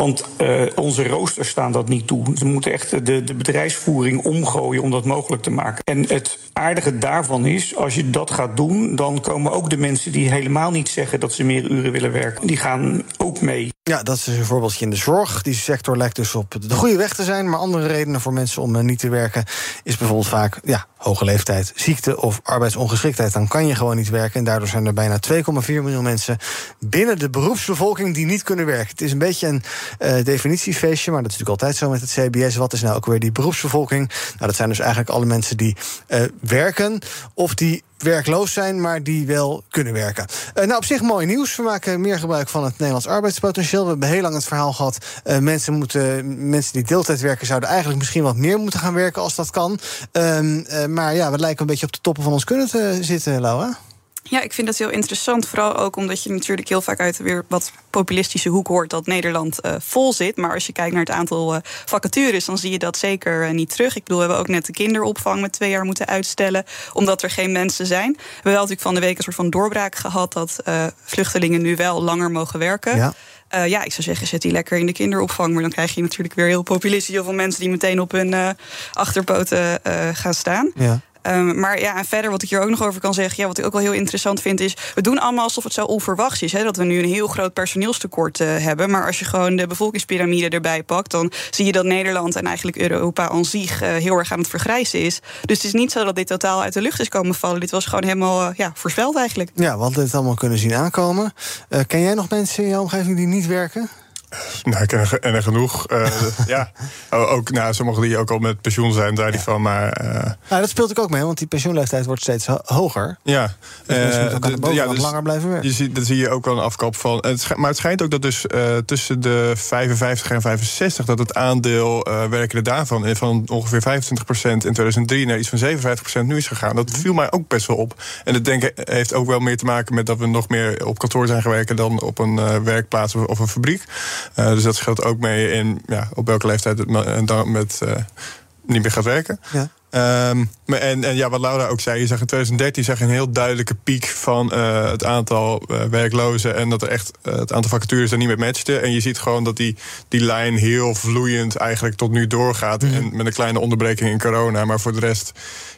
Want uh, onze roosters staan dat niet toe. Ze moeten echt de, de bedrijfsvoering omgooien om dat mogelijk te maken. En het aardige daarvan is, als je dat gaat doen, dan komen ook de mensen die helemaal niet zeggen dat ze meer uren willen werken, die gaan ook mee. Ja, dat is een voorbeeldje in de zorg. Die sector lijkt dus op de goede weg te zijn. Maar andere redenen voor mensen om niet te werken is bijvoorbeeld vaak ja, hoge leeftijd, ziekte of arbeidsongeschiktheid. Dan kan je gewoon niet werken. En daardoor zijn er bijna 2,4 miljoen mensen binnen de beroepsbevolking die niet kunnen werken. Het is een beetje een uh, definitiefeestje, maar dat is natuurlijk altijd zo met het CBS. Wat is nou ook weer die beroepsbevolking? Nou, dat zijn dus eigenlijk alle mensen die uh, werken of die werkloos zijn, maar die wel kunnen werken. Uh, nou, op zich mooi nieuws. We maken meer gebruik van het Nederlands arbeidspotentieel. We hebben heel lang het verhaal gehad. Uh, mensen, moeten, mensen die deeltijd werken zouden eigenlijk misschien wat meer moeten gaan werken als dat kan. Uh, maar ja, we lijken een beetje op de toppen van ons kunnen te zitten, Laura. Ja, ik vind dat heel interessant. Vooral ook omdat je natuurlijk heel vaak uit weer wat populistische hoek hoort dat Nederland uh, vol zit. Maar als je kijkt naar het aantal uh, vacatures, dan zie je dat zeker uh, niet terug. Ik bedoel, we hebben ook net de kinderopvang met twee jaar moeten uitstellen, omdat er geen mensen zijn. We hebben wel natuurlijk van de week een soort van doorbraak gehad dat vluchtelingen nu wel langer mogen werken. Ja. Uh, ja, ik zou zeggen, zet die lekker in de kinderopvang. Maar dan krijg je natuurlijk weer heel populistisch. Heel veel mensen die meteen op hun uh, achterpoten uh, gaan staan. Ja. Um, maar ja, en verder wat ik hier ook nog over kan zeggen, ja, wat ik ook wel heel interessant vind, is we doen allemaal alsof het zo onverwachts is. Hè, dat we nu een heel groot personeelstekort uh, hebben. Maar als je gewoon de bevolkingspyramide erbij pakt, dan zie je dat Nederland en eigenlijk Europa aan zich uh, heel erg aan het vergrijzen is. Dus het is niet zo dat dit totaal uit de lucht is komen vallen. Dit was gewoon helemaal uh, ja, voorspeld eigenlijk. Ja, we hadden het allemaal kunnen zien aankomen. ken jij nog mensen in jouw omgeving die niet werken? Nou, ik ken er, en er genoeg. Uh, ja, ook nou, sommigen die ook al met pensioen zijn, daar die van. Maar, uh, nou, dat speelt ook mee, want die pensioenleeftijd wordt steeds hoger. Ja, dus uh, mensen moeten ook aan de ja, dus langer blijven werken. Je ziet, dat zie je ook wel een afkap van. Het, maar het schijnt ook dat dus tussen de 55 en 65 dat het aandeel werkende daarvan van ongeveer 25% in 2003 naar iets van 57% nu is gegaan. Dat viel mij ook best wel op. En dat denk ik heeft ook wel meer te maken met dat we nog meer op kantoor zijn gewerkt dan op een werkplaats of een fabriek. Uh, dus dat scheelt ook mee in ja, op welke leeftijd het dan met uh, niet meer gaat werken. Ja. Um, en, en ja, wat Laura ook zei, je zag in 2013 zag je een heel duidelijke piek van uh, het aantal uh, werklozen. En dat er echt uh, het aantal vacatures er niet mee matchte. En je ziet gewoon dat die, die lijn heel vloeiend eigenlijk tot nu doorgaat. Mm. En met een kleine onderbreking in corona. Maar voor de rest,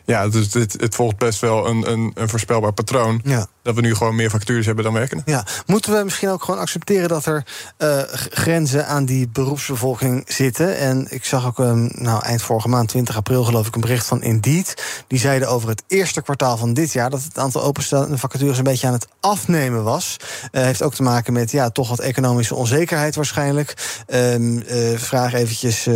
ja, dus dit, het volgt best wel een, een, een voorspelbaar patroon. Ja. dat we nu gewoon meer vacatures hebben dan werkenden. Ja, moeten we misschien ook gewoon accepteren dat er uh, grenzen aan die beroepsbevolking zitten? En ik zag ook um, nou, eind vorige maand, 20 april, geloof ik, een bericht van Indeed. Die zeiden over het eerste kwartaal van dit jaar dat het aantal openstaande vacatures een beetje aan het afnemen was. Uh, heeft ook te maken met ja, toch wat economische onzekerheid waarschijnlijk. Um, uh, vraag eventjes,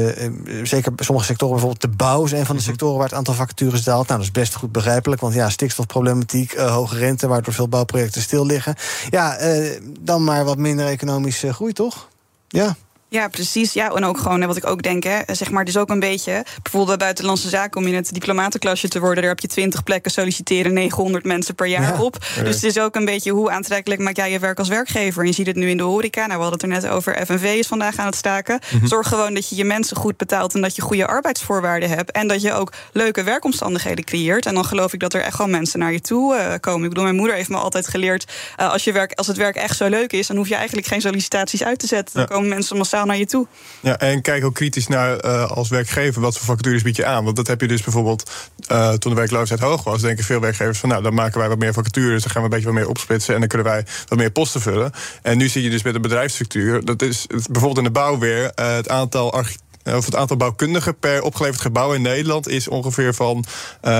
zeker sommige sectoren, bijvoorbeeld de bouw is een van de mhm. sectoren waar het aantal vacatures daalt. Nou, dat is best goed begrijpelijk, want ja, stikstofproblematiek, hoge rente, waardoor veel bouwprojecten stil liggen. Ja, uh, dan maar wat minder economische groei, toch? Ja. Ja, precies. Ja, en ook gewoon wat ik ook denk, hè, zeg maar, dus ook een beetje. Bijvoorbeeld bij buitenlandse zaken om in het diplomatenklasje te worden, daar heb je 20 plekken solliciteren, 900 mensen per jaar op. Dus het is ook een beetje hoe aantrekkelijk maak jij je werk als werkgever. En je ziet het nu in de horeca. Nou, we hadden het er net over. FNV is vandaag aan het staken. Mhm. Zorg gewoon dat je je mensen goed betaalt en dat je goede arbeidsvoorwaarden hebt. En dat je ook leuke werkomstandigheden creëert. En dan geloof ik dat er echt wel mensen naar je toe uh, komen. Ik bedoel, mijn moeder heeft me altijd geleerd: uh, als, je werk, als het werk echt zo leuk is, dan hoef je eigenlijk geen sollicitaties uit te zetten. Dan komen mensen massaal naar je toe. Ja, en kijk ook kritisch naar uh, als werkgever wat voor vacatures bied je aan. Want dat heb je dus bijvoorbeeld uh, toen de werkloosheid hoog was, denken veel werkgevers van nou, dan maken wij wat meer vacatures, dan gaan we een beetje wat meer opsplitsen en dan kunnen wij wat meer posten vullen. En nu zie je dus met de bedrijfsstructuur, dat is bijvoorbeeld in de bouw weer, uh, het aantal architecten of het aantal bouwkundigen per opgeleverd gebouw in Nederland is ongeveer van uh,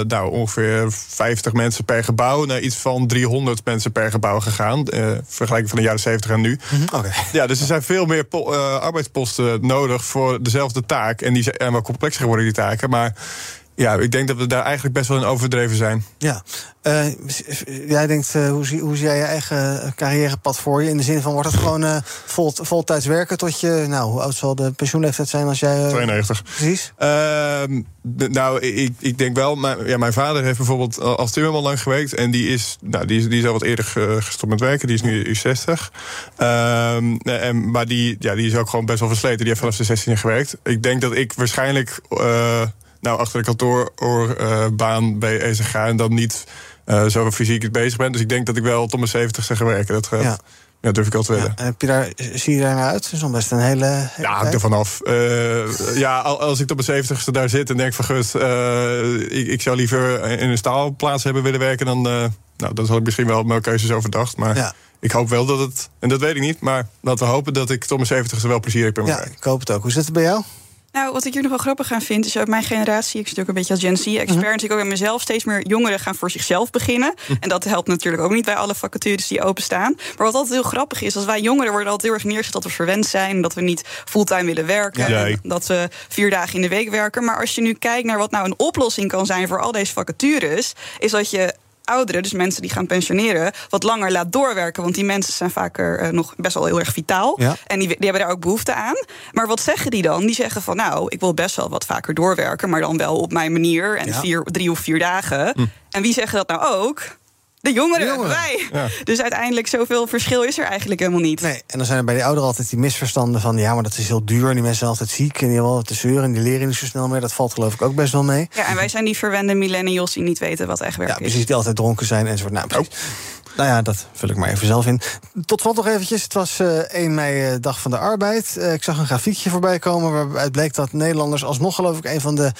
nou, ongeveer 50 mensen per gebouw naar iets van 300 mensen per gebouw gegaan. Uh, vergelijking van de jaren 70 en nu. Mm -hmm. Ja, dus er zijn veel meer arbeidsposten nodig voor dezelfde taak. En die zijn wel complexer geworden, die taken. Maar ja, ik denk dat we daar eigenlijk best wel in overdreven zijn. Ja. Uh, jij denkt, uh, hoe, zie, hoe zie jij je eigen carrièrepad voor je? In de zin van, wordt het gewoon uh, vol, voltijds werken tot je... Nou, hoe oud zal de pensioenleeftijd zijn als jij... 92. Precies? Ehm, nou, ik, ik denk wel... Mijn, ja, mijn vader heeft bijvoorbeeld als timmerman lang gewerkt... en die is, nou, die is, die is al wat eerder gestopt met werken. Die is nu 60. Ehm, en, maar die, ja, die is ook gewoon best wel versleten. Die heeft vanaf de 16 gewerkt. Ik denk dat ik waarschijnlijk nou, achter de kantoorbaan uh, bij EZG en dan niet uh, zo fysiek bezig ben. Dus ik denk dat ik wel tot mijn 70 ga werken. Dat gaat. Ja. Ja, durf ik al te willen. Ja, heb je daar, zie je daar naar uit? Dat is dan best een hele. hele ja, hangt er vanaf. Uh, ja, als ik tot mijn 70ste daar zit en denk van gut, uh, ik, ik, zou liever in een staalplaats hebben willen werken, dan, uh, nou, dan had ik misschien wel mijn keuzes overdacht. Maar ja. ik hoop wel dat het, en dat weet ik niet, maar laten we hopen dat ik tot mijn 70ste wel plezier heb in mijn ja, Ik hoop het ook. Hoe zit het bij jou? Nou, wat ik hier nog wel grappig aan vind, is uit mijn generatie, ik zit ook een beetje als Gen Z-expert, mm -hmm. ik ook aan mezelf, steeds meer jongeren gaan voor zichzelf beginnen. Mhm. En dat helpt natuurlijk ook niet bij alle vacatures die openstaan. Maar wat altijd heel grappig is, als wij jongeren worden altijd heel erg neergezet dat we verwend zijn, dat we niet fulltime willen werken, ja, dat we vier dagen in de week werken. Maar als je nu kijkt naar wat nou een oplossing kan zijn voor al deze vacatures, is dat je ouderen, dus mensen die gaan pensioneren, wat langer laat doorwerken. Want die mensen zijn vaker uh, nog best wel heel erg vitaal. Ja. En die, die hebben daar ook behoefte aan. Maar wat zeggen die dan? Die zeggen van nou, ik wil best wel wat vaker doorwerken, maar dan wel op mijn manier en ja. vier, drie of vier dagen. Hm. En wie zeggen dat nou ook? De jongeren, de jongeren. wij. Ja. Dus uiteindelijk zoveel verschil is er eigenlijk helemaal niet. Nee, en dan zijn er bij die ouderen altijd die misverstanden van... ja, maar dat is heel duur en die mensen zijn altijd ziek... en die hebben altijd te zeuren en die leren niet zo snel meer. Dat valt geloof ik ook best wel mee. Ja, en wij zijn die verwende millennials die niet weten wat echt werk ja, is. precies, die altijd dronken zijn enzovoort. Nou, precies. Nou ja, dat vul ik maar even zelf in. Tot slot nog eventjes. Het was uh, 1 mei, uh, dag van de arbeid. Uh, ik zag een grafiekje voorbij komen waaruit bleek dat Nederlanders alsnog geloof ik een van de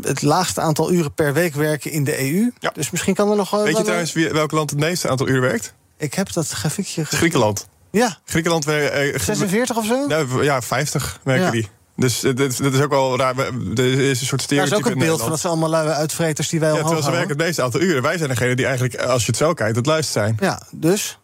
het laagste aantal uren per week werken in de EU. Ja. Dus misschien kan er nog. Weet je trouwens wie, welk land het meeste aantal uren werkt? Ik heb dat grafiekje. Griekenland. Ja. Griekenland werkt. 46 of zo? Nou, ja, 50 werken ja. die. Dus dat, dat is ook wel raar. Er is een soort stereotype. Dat is ook een beeld van dat ze allemaal luie uitvreters die wij ja, terwijl ze werken het meeste aantal uren. Wij zijn degene die eigenlijk, als je het zo kijkt, het luistert zijn. Ja, dus?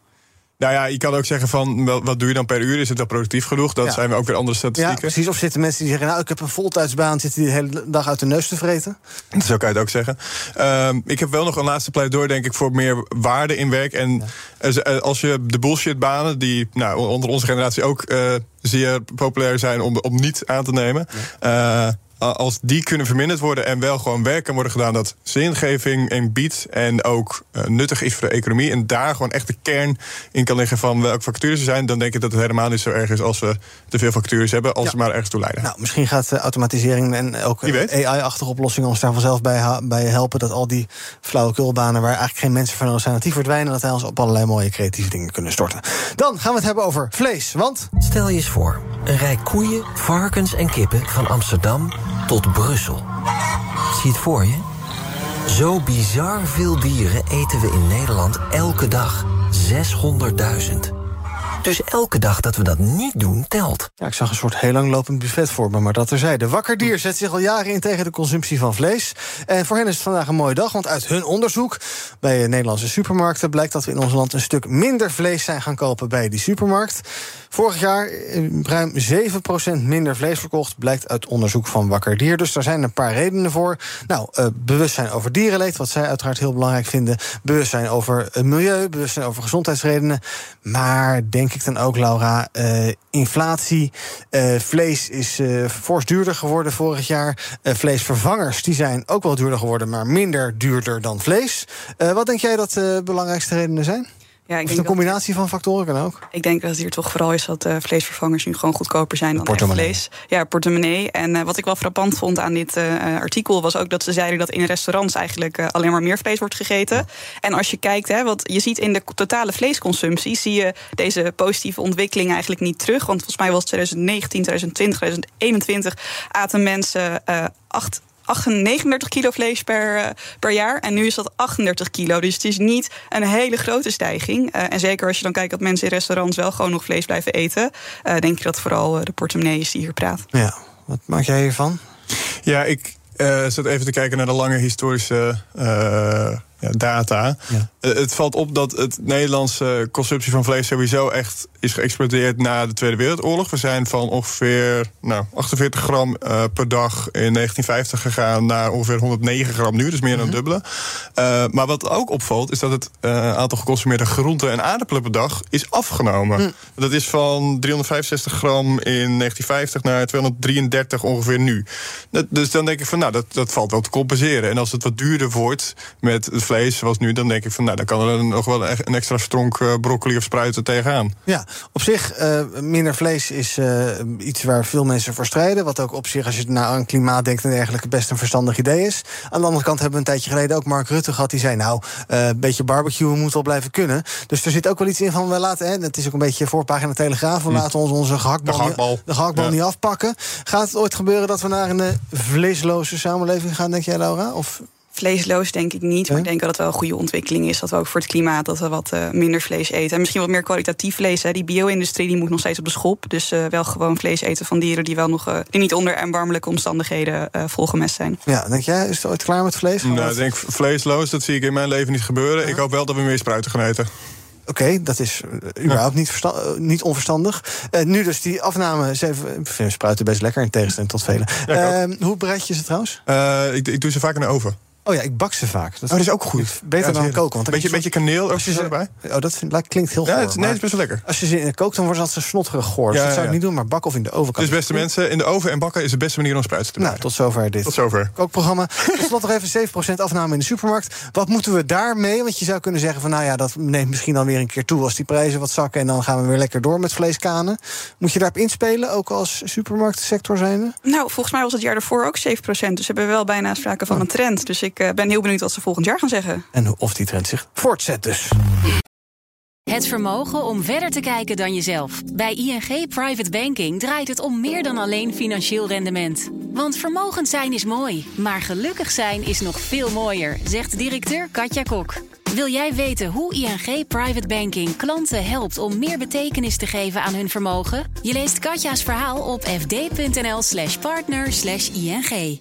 Nou ja, je kan ook zeggen van, wat doe je dan per uur? Is het wel productief genoeg? Dat ja. zijn we ook weer andere statistieken. Ja, precies. Of zitten mensen die zeggen, nou, ik heb een voltijdsbaan... zitten die de hele dag uit de neus te vreten? Zo kan je het ook zeggen. Um, ik heb wel nog een laatste pleidooi, denk ik, voor meer waarde in werk. En ja. als je de bullshitbanen, die nou, onder onze generatie ook uh, zeer populair zijn... om, om niet aan te nemen... Ja. Uh, als die kunnen verminderd worden en wel gewoon werk kan worden gedaan dat zingeving en biedt en ook uh, nuttig is voor de economie en daar gewoon echt de kern in kan liggen van welke vacatures er zijn, dan denk ik dat het helemaal niet zo erg is als we te veel vacatures hebben, als ja. ze maar ergens toe leiden. Nou, misschien gaat uh, automatisering en ook AI-achtige oplossingen ons daar vanzelf bij, bij helpen dat al die flauwekulbanen waar eigenlijk geen mensen van nodig zijn, dat die verdwijnen, dat wij ons op allerlei mooie creatieve dingen kunnen storten. Dan gaan we het hebben over vlees, want... Stel je eens voor, een rij koeien, varkens en kippen van Amsterdam tot Brussel. Zie het voor je? Zo bizar veel dieren eten we in Nederland elke dag. 600.000. Dus elke dag dat we dat niet doen, telt. Ja, ik zag een soort heel langlopend buffet voor me, maar dat terzijde. Wakker Dier zet zich al jaren in tegen de consumptie van vlees. En voor hen is het vandaag een mooie dag, want uit hun onderzoek... bij Nederlandse supermarkten blijkt dat we in ons land... een stuk minder vlees zijn gaan kopen bij die supermarkt. Vorig jaar eh, ruim 7% minder vlees verkocht... blijkt uit onderzoek van Wakker Dier. Dus daar zijn een paar redenen voor. Nou, uh, bewustzijn over dierenleed, wat zij uiteraard heel belangrijk vinden. Bewustzijn over het milieu, bewustzijn over gezondheidsredenen. Maar denk ik dan ook, Laura, uh, inflatie. Vlees is fors duurder geworden vorig jaar. vleesvervangers die zijn ook wel duurder geworden, maar minder duurder dan vlees. wat denk jij dat de belangrijkste redenen zijn? Ja, ik denk een combinatie van factoren kan ook? Ik denk dat het hier toch vooral is dat uh, vleesvervangers nu gewoon goedkoper zijn dan echt vlees. Ja, portemonnee. En uh, wat ik wel frappant vond aan dit uh, artikel was ook dat ze zeiden dat in restaurants eigenlijk alleen maar meer vlees wordt gegeten. Ja. En als je kijkt, hè, wat je ziet in de totale vleesconsumptie, zie je deze positieve ontwikkeling eigenlijk niet terug. Want volgens mij was het 2019, 2020, 2021 aten mensen acht 39 kilo vlees per, uh, per jaar. En nu is dat 38 kilo. Dus het is niet een hele grote stijging. Uh, en zeker als je dan kijkt dat mensen in restaurants wel gewoon nog vlees blijven eten. Uh, denk je dat vooral de portemonnee is die hier praat. Ja, wat maak jij hiervan? Ja, ik zat even te kijken naar de lange historische ja, data. Ja. Uh, het valt op dat het Nederlandse consumptie van vlees sowieso echt is geëxplodeerd na de Tweede Wereldoorlog. We zijn van ongeveer nou, 48 gram uh, per dag in 1950 gegaan naar ongeveer 109 gram nu, dus meer dan mm -hmm. dubbele. Uh, maar wat ook opvalt, is dat het aantal geconsumeerde groenten en aardappelen per dag is afgenomen. Mm. Dat is van 365 gram in 1950 naar 233 ongeveer nu. Dus dan denk ik van, nou, dat, dat valt wel te compenseren. En als het wat duurder wordt met het vlees zoals nu, dan denk ik van nou, dan kan er nog wel een extra stronk uh, broccoli of spruiten tegenaan. Ja, op zich, uh, minder vlees is uh, iets waar veel mensen voor strijden. Wat ook op zich, als je nou aan klimaat denkt en dergelijke, best een verstandig idee is. Aan de andere kant hebben we een tijdje geleden ook Mark Rutte gehad. Die zei, nou, een beetje barbecue moet wel blijven kunnen. Dus er zit ook wel iets in van, we laten, hè, het is ook een beetje voorpagina Telegraaf, we hm. laten ons onze gehaktbal, de gehaktbal, niet, de gehaktbal ja. niet afpakken. Gaat het ooit gebeuren dat we naar een vleesloze samenleving gaan, denk jij, Laura? Of Vleesloos denk ik niet. Maar ik denk dat het wel een goede ontwikkeling is. Dat we ook voor het klimaat dat we wat uh, minder vlees eten. En misschien wat meer kwalitatief vlees. Hè. Die bio-industrie die moet nog steeds op de schop. Dus uh, wel gewoon vlees eten van dieren die wel nog uh, die niet onder erbarmelijke omstandigheden volgemest zijn. Ja, denk jij, is het ooit klaar met vlees? Nou, ik denk vleesloos, dat zie ik in mijn leven niet gebeuren. Ja. Ik hoop wel dat we meer spruiten gaan eten. Oké, okay, dat is überhaupt niet, niet onverstandig. Uh, nu dus die afname. Ze vind spruiten best lekker in tegenstelling tot velen. Ja, uh, hoe bereid je ze trouwens? Uh, ik, ik, doe ze vaak in de oven. Oh ja, ik bak ze vaak. Dat, oh, dat is ook goed. Beter ja, dan koken. Want beetje, beetje kaneel als je ze erbij. Oh, dat vind, klinkt heel goed. Ja, het, nee, het is best wel lekker. Als je ze in kookt, dan wordt ze snotterig goor. Ja, dat zou ik niet doen, maar bakken of in de oven kan. Dus beste mensen, in de oven en bakken is de beste manier om spruiten te maken. Nou, tot zover dit. Tot zover. Kookprogramma. Tot slot nog even 7% afname in de supermarkt. Wat moeten we daarmee? Want je zou kunnen zeggen van, nou ja, dat neemt misschien dan weer een keer toe als die prijzen wat zakken en dan gaan we weer lekker door met vleeskanen. Moet je daarop inspelen, ook als supermarktsector zijnde? Nou, volgens mij was het jaar ervoor ook 7%. Dus we hebben wel bijna sprake van een trend. Dus ik uh, ben heel benieuwd wat ze volgend jaar gaan zeggen. En of die trend zich voortzet dus. Het vermogen om verder te kijken dan jezelf. Bij ING Private Banking draait het om meer dan alleen financieel rendement. Want vermogend zijn is mooi, maar gelukkig zijn is nog veel mooier, zegt directeur Katja Kok. Wil jij weten hoe ING Private Banking klanten helpt om meer betekenis te geven aan hun vermogen? Je leest Katja's verhaal op fd.nl/slash partner slash ING.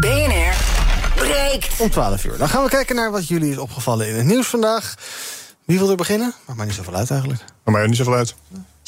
BNR breekt. Om 12 uur. Dan gaan we kijken naar wat jullie is opgevallen in het nieuws vandaag. Wie wil er beginnen? Maakt mij niet zoveel uit eigenlijk. Maakt mij niet zoveel uit.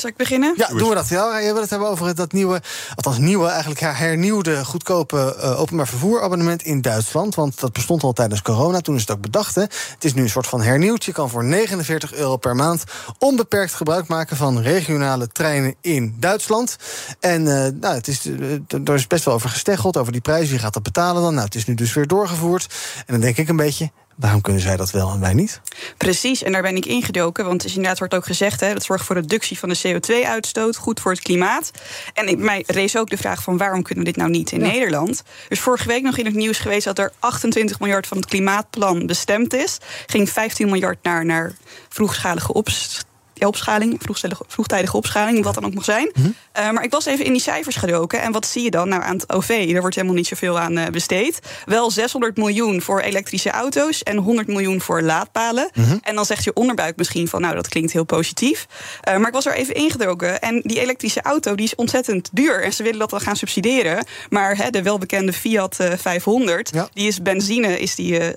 Zal ik beginnen? Ja, doen we dat. Ja, je wil het hebben over dat nieuwe, althans nieuwe, eigenlijk hernieuwde, goedkope uh, openbaar vervoerabonnement in Duitsland. Want dat bestond al tijdens corona, toen is het ook bedacht. Hè. Het is nu een soort van hernieuwd. Je kan voor 49 euro per maand onbeperkt gebruik maken van regionale treinen in Duitsland. En uh, nou, het is, uh, er is best wel over gesteggeld, over die prijs. Wie gaat dat betalen dan? Nou, het is nu dus weer doorgevoerd. En dan denk ik een beetje, Waarom kunnen zij dat wel en wij niet? Precies, en daar ben ik ingedoken. Want is inderdaad wordt ook gezegd... Hè, dat zorgt voor reductie van de CO2-uitstoot, goed voor het klimaat. En ik, mij rees ook de vraag van waarom kunnen we dit nou niet in ja. Nederland? Dus vorige week nog in het nieuws geweest... dat er 28 miljard van het klimaatplan bestemd is. Ging 15 miljard naar, naar vroegschalige opst opschaling, vroegtijdige opschaling, wat dan ook mag zijn. Mm -hmm. uh, maar ik was even in die cijfers gedoken. En wat zie je dan? Nou, aan het OV, daar wordt helemaal niet zoveel aan uh, besteed. Wel 600 miljoen voor elektrische auto's en 100 miljoen voor laadpalen. Mm -hmm. En dan zegt je onderbuik misschien van, nou, dat klinkt heel positief. Uh, maar ik was er even ingedoken. En die elektrische auto, die is ontzettend duur. En ze willen dat dan gaan subsidiëren. Maar hè, de welbekende Fiat 500, ja. die is benzine, is die 18.000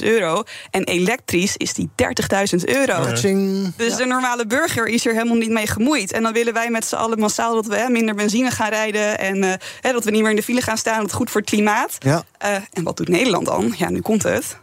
euro. En elektrisch is die 30.000 euro. Dus ja. de normale burger is er helemaal niet mee gemoeid. En dan willen wij met z'n allen massaal dat we hè, minder benzine gaan rijden. En uh, hè, dat we niet meer in de file gaan staan. Dat is goed voor het klimaat. Ja. Uh, en wat doet Nederland dan? Ja, nu komt het.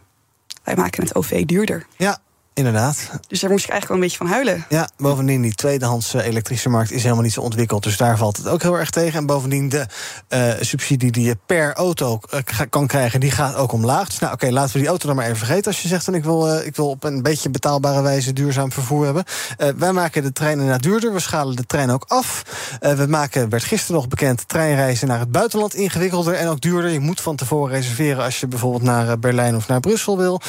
Wij maken het OV duurder. Ja, Inderdaad. Dus daar moest ik eigenlijk wel een beetje van huilen. Ja, bovendien, die tweedehands elektrische markt is helemaal niet zo ontwikkeld. Dus daar valt het ook heel erg tegen. En bovendien, de uh, subsidie die je per auto uh, kan krijgen, die gaat ook omlaag. Dus nou, oké, okay, laten we die auto dan maar even vergeten. Als je zegt, dan ik wil, uh, ik wil op een beetje betaalbare wijze duurzaam vervoer hebben. wij maken de treinen naar duurder. We schalen de trein ook af. we maken, werd gisteren nog bekend, treinreizen naar het buitenland ingewikkelder en ook duurder. Je moet van tevoren reserveren als je bijvoorbeeld naar Berlijn of naar Brussel wil.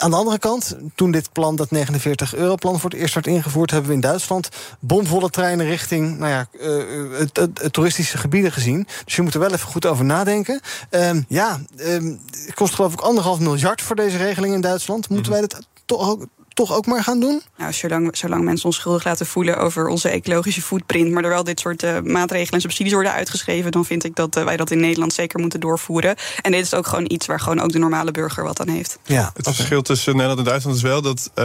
Aan de andere kant, toen dit plan, dat 49-euro-plan voor het eerst werd ingevoerd, hebben we in Duitsland bomvolle treinen richting nou ja, uh, het, het, het, toeristische gebieden gezien. Dus je moet er wel even goed over nadenken. Um, ja, um, het kost geloof ik anderhalf miljard voor deze regeling in Duitsland. Moeten wij dat toch ook toch ook maar gaan doen? Nou, zolang, zolang mensen ons schuldig laten voelen over onze ecologische footprint, maar er wel dit soort uh, maatregelen en subsidies worden uitgeschreven, dan vind ik dat uh, wij dat in Nederland zeker moeten doorvoeren. En dit is ook gewoon iets waar gewoon ook de normale burger wat aan heeft. Ja, het verschil tussen Nederland en Duitsland is wel dat uh,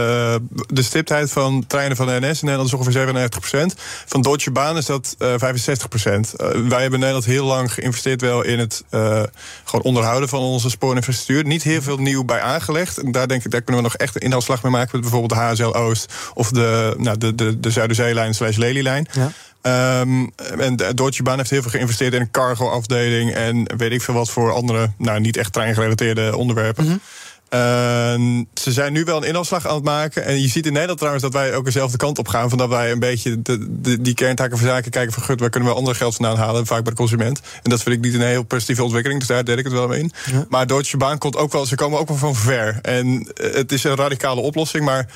de stiptheid van treinen van de NS in Nederland is ongeveer 97%. Van Deutsche Bahn is dat 65%. wij hebben in Nederland heel lang geïnvesteerd wel in het gewoon onderhouden van onze spoorinfrastructuur. Niet heel veel nieuw bij aangelegd. En daar denk ik, daar kunnen we nog echt een inhaalslag mee maken bijvoorbeeld de HSL Oost of de, nou, de, de, de Zuiderzeelijn slash Lelylijn. Ja. Um, en Deutsche Bahn heeft heel veel geïnvesteerd in een cargo-afdeling en weet ik veel wat voor andere, nou niet echt treingerelateerde onderwerpen. Mm -hmm. Uh, ze zijn nu wel een inhaalslag aan het maken. En je ziet in Nederland trouwens dat wij ook dezelfde kant op gaan. Van dat wij een beetje de, de, die kerntaken van zaken kijken van... gut, waar kunnen we andere geld vandaan halen, vaak bij de consument. En dat vind ik niet een heel positieve ontwikkeling, dus daar deed ik het wel mee in. Ja. Maar Deutsche Bahn komt ook wel, ze komen ook wel van ver. En het is een radicale oplossing, maar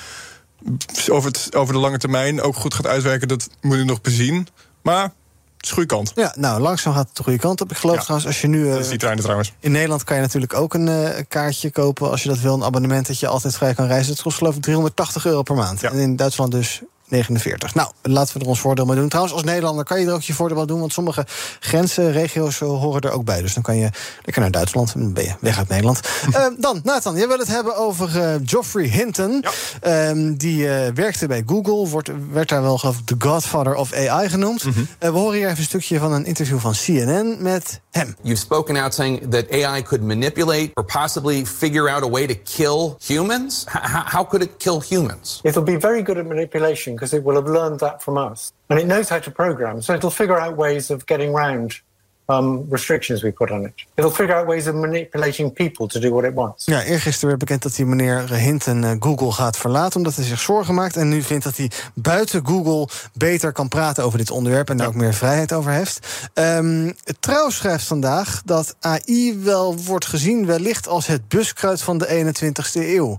over, het, over de lange termijn ook goed gaat uitwerken... dat moet ik nog bezien. Maar is de goede kant. Ja, nou, langzaam gaat het de goede kant op. Ik geloof Ja. trouwens, als je nu... eh, Dat is die treinen trouwens. in Nederland kan je natuurlijk ook een eh, kaartje kopen... als je dat wil, een abonnement dat je altijd vrij kan reizen. Het kost geloof ik 380 euro per maand. En in Duitsland dus 49. Nou, laten we er ons voordeel mee doen. Trouwens, als Nederlander kan je er ook je voordeel mee doen... want sommige grenzen, regio's eh, horen er ook bij. Dus dan kan je lekker naar Duitsland en dan ben je weg uit Nederland. Eh, dan, Nathan, jij wil het hebben over eh, Geoffrey Hinton. Ehm, die eh, werkte bij Google, wordt, werd daar wel geloof ik de godfather of AI genoemd. Mhm. We horen hier even een stukje van een interview van CNN met hem. You've spoken out saying that AI could manipulate or possibly figure out a way to kill humans. H- how could it kill humans? It'll be very good at manipulation because it will have learned that from us. And it knows how to program. So it'll figure out ways of getting around um, restrictions we put on it. It'll figure out ways of manipulating people to do what it wants. Ja, eergisteren werd bekend dat die meneer Hinton eh, Google gaat verlaten... omdat hij zich zorgen maakt. En nu vindt dat hij buiten Google beter kan praten over dit onderwerp... en daar ook meer vrijheid over heeft. Ehm Trouw schrijft vandaag dat AI wel wordt gezien... wellicht als het buskruid van de 21ste eeuw.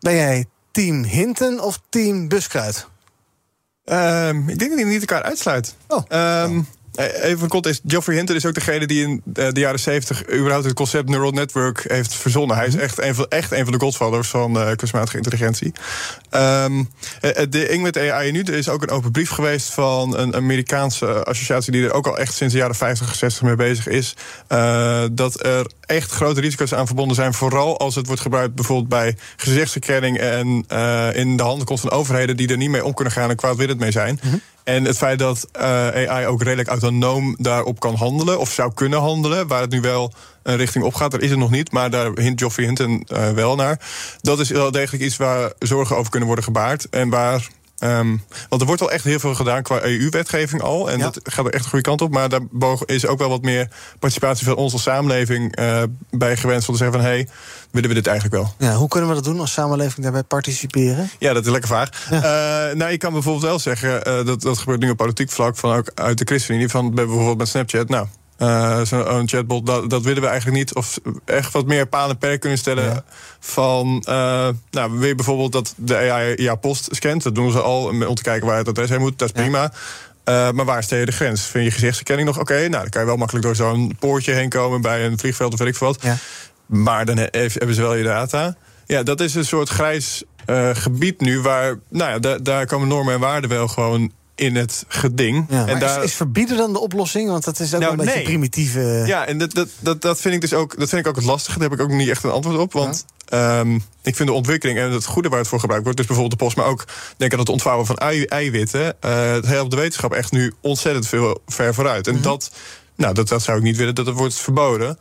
Ben jij team Hinton of team buskruid? Ehm, ik denk dat die niet elkaar uitsluit. Oh. Ehm, even een context. Geoffrey Hinton is ook degene die in de jaren 70 überhaupt het concept neural network heeft verzonnen. Hij is echt een van, echt een van de godfathers van uh, kunstmatige intelligentie. Um, ding met AI nu, er is ook een open brief geweest van een Amerikaanse associatie die er ook al echt sinds de jaren 50, 60 mee bezig is. Uh, dat er echt grote risico's aan verbonden zijn. Vooral als het wordt gebruikt bijvoorbeeld bij gezichtsherkenning en uh, in de handen komt van overheden die er niet mee om kunnen gaan en kwaadwillend mee zijn. Mm -hmm. En het feit dat uh, AI ook redelijk autonoom daarop kan handelen, of zou kunnen handelen, waar het nu wel een richting op gaat, daar is het nog niet, maar daar hint Geoffrey Hinton uh, wel naar. Dat is wel degelijk iets waar zorgen over kunnen worden gebaard en waar Um, want er wordt al echt heel veel gedaan qua EU-wetgeving al. En ja. dat gaat er echt de goede kant op. Maar daar is ook wel wat meer participatie van onze samenleving uh, bij gewenst. Om te zeggen van, hé, hey, willen we dit eigenlijk wel? Ja, hoe kunnen we dat doen als samenleving daarbij participeren? Ja, dat is lekker vaag. Ja. Uh, nou, je kan bijvoorbeeld wel zeggen, uh, dat, dat gebeurt nu op politiek vlak... van ook uit de ChristenUnie, van bijvoorbeeld met Snapchat... nou, uh, Zo'n chatbot, dat, dat, willen we eigenlijk niet. Of echt wat meer paal en perk kunnen stellen. Ja. Van, uh, nou, wil je bijvoorbeeld dat de AI jouw post scant? Dat doen ze al om te kijken waar het adres heen moet. Dat is prima. Uh, maar waar stel je de grens? Vind je gezichtsherkenning nog oké? Okay, nou, dan kan je wel makkelijk door zo'n poortje heen komen bij een vliegveld of weet ik wat. Ja. Maar dan he hebben ze wel je data. Ja, dat is een soort grijs gebied nu waar, nou ja, da daar komen normen en waarden wel gewoon in het geding. Ja, en daar... is, is, verbieden dan de oplossing? Want dat is ook nou, een nee. beetje primitieve. Ja, en dat, dat, dat, dat vind ik dus ook. Dat vind ik ook het lastige. Daar heb ik ook niet echt een antwoord op. Want ja. um, ik vind de ontwikkeling en het goede waar het voor gebruikt wordt, dus bijvoorbeeld de post, maar ook denk aan het ontvouwen van ei, eiwitten. Uh, het helpt de wetenschap echt nu ontzettend veel ver vooruit. En mm -hmm. dat, nou, dat, dat zou ik niet willen dat het wordt verboden.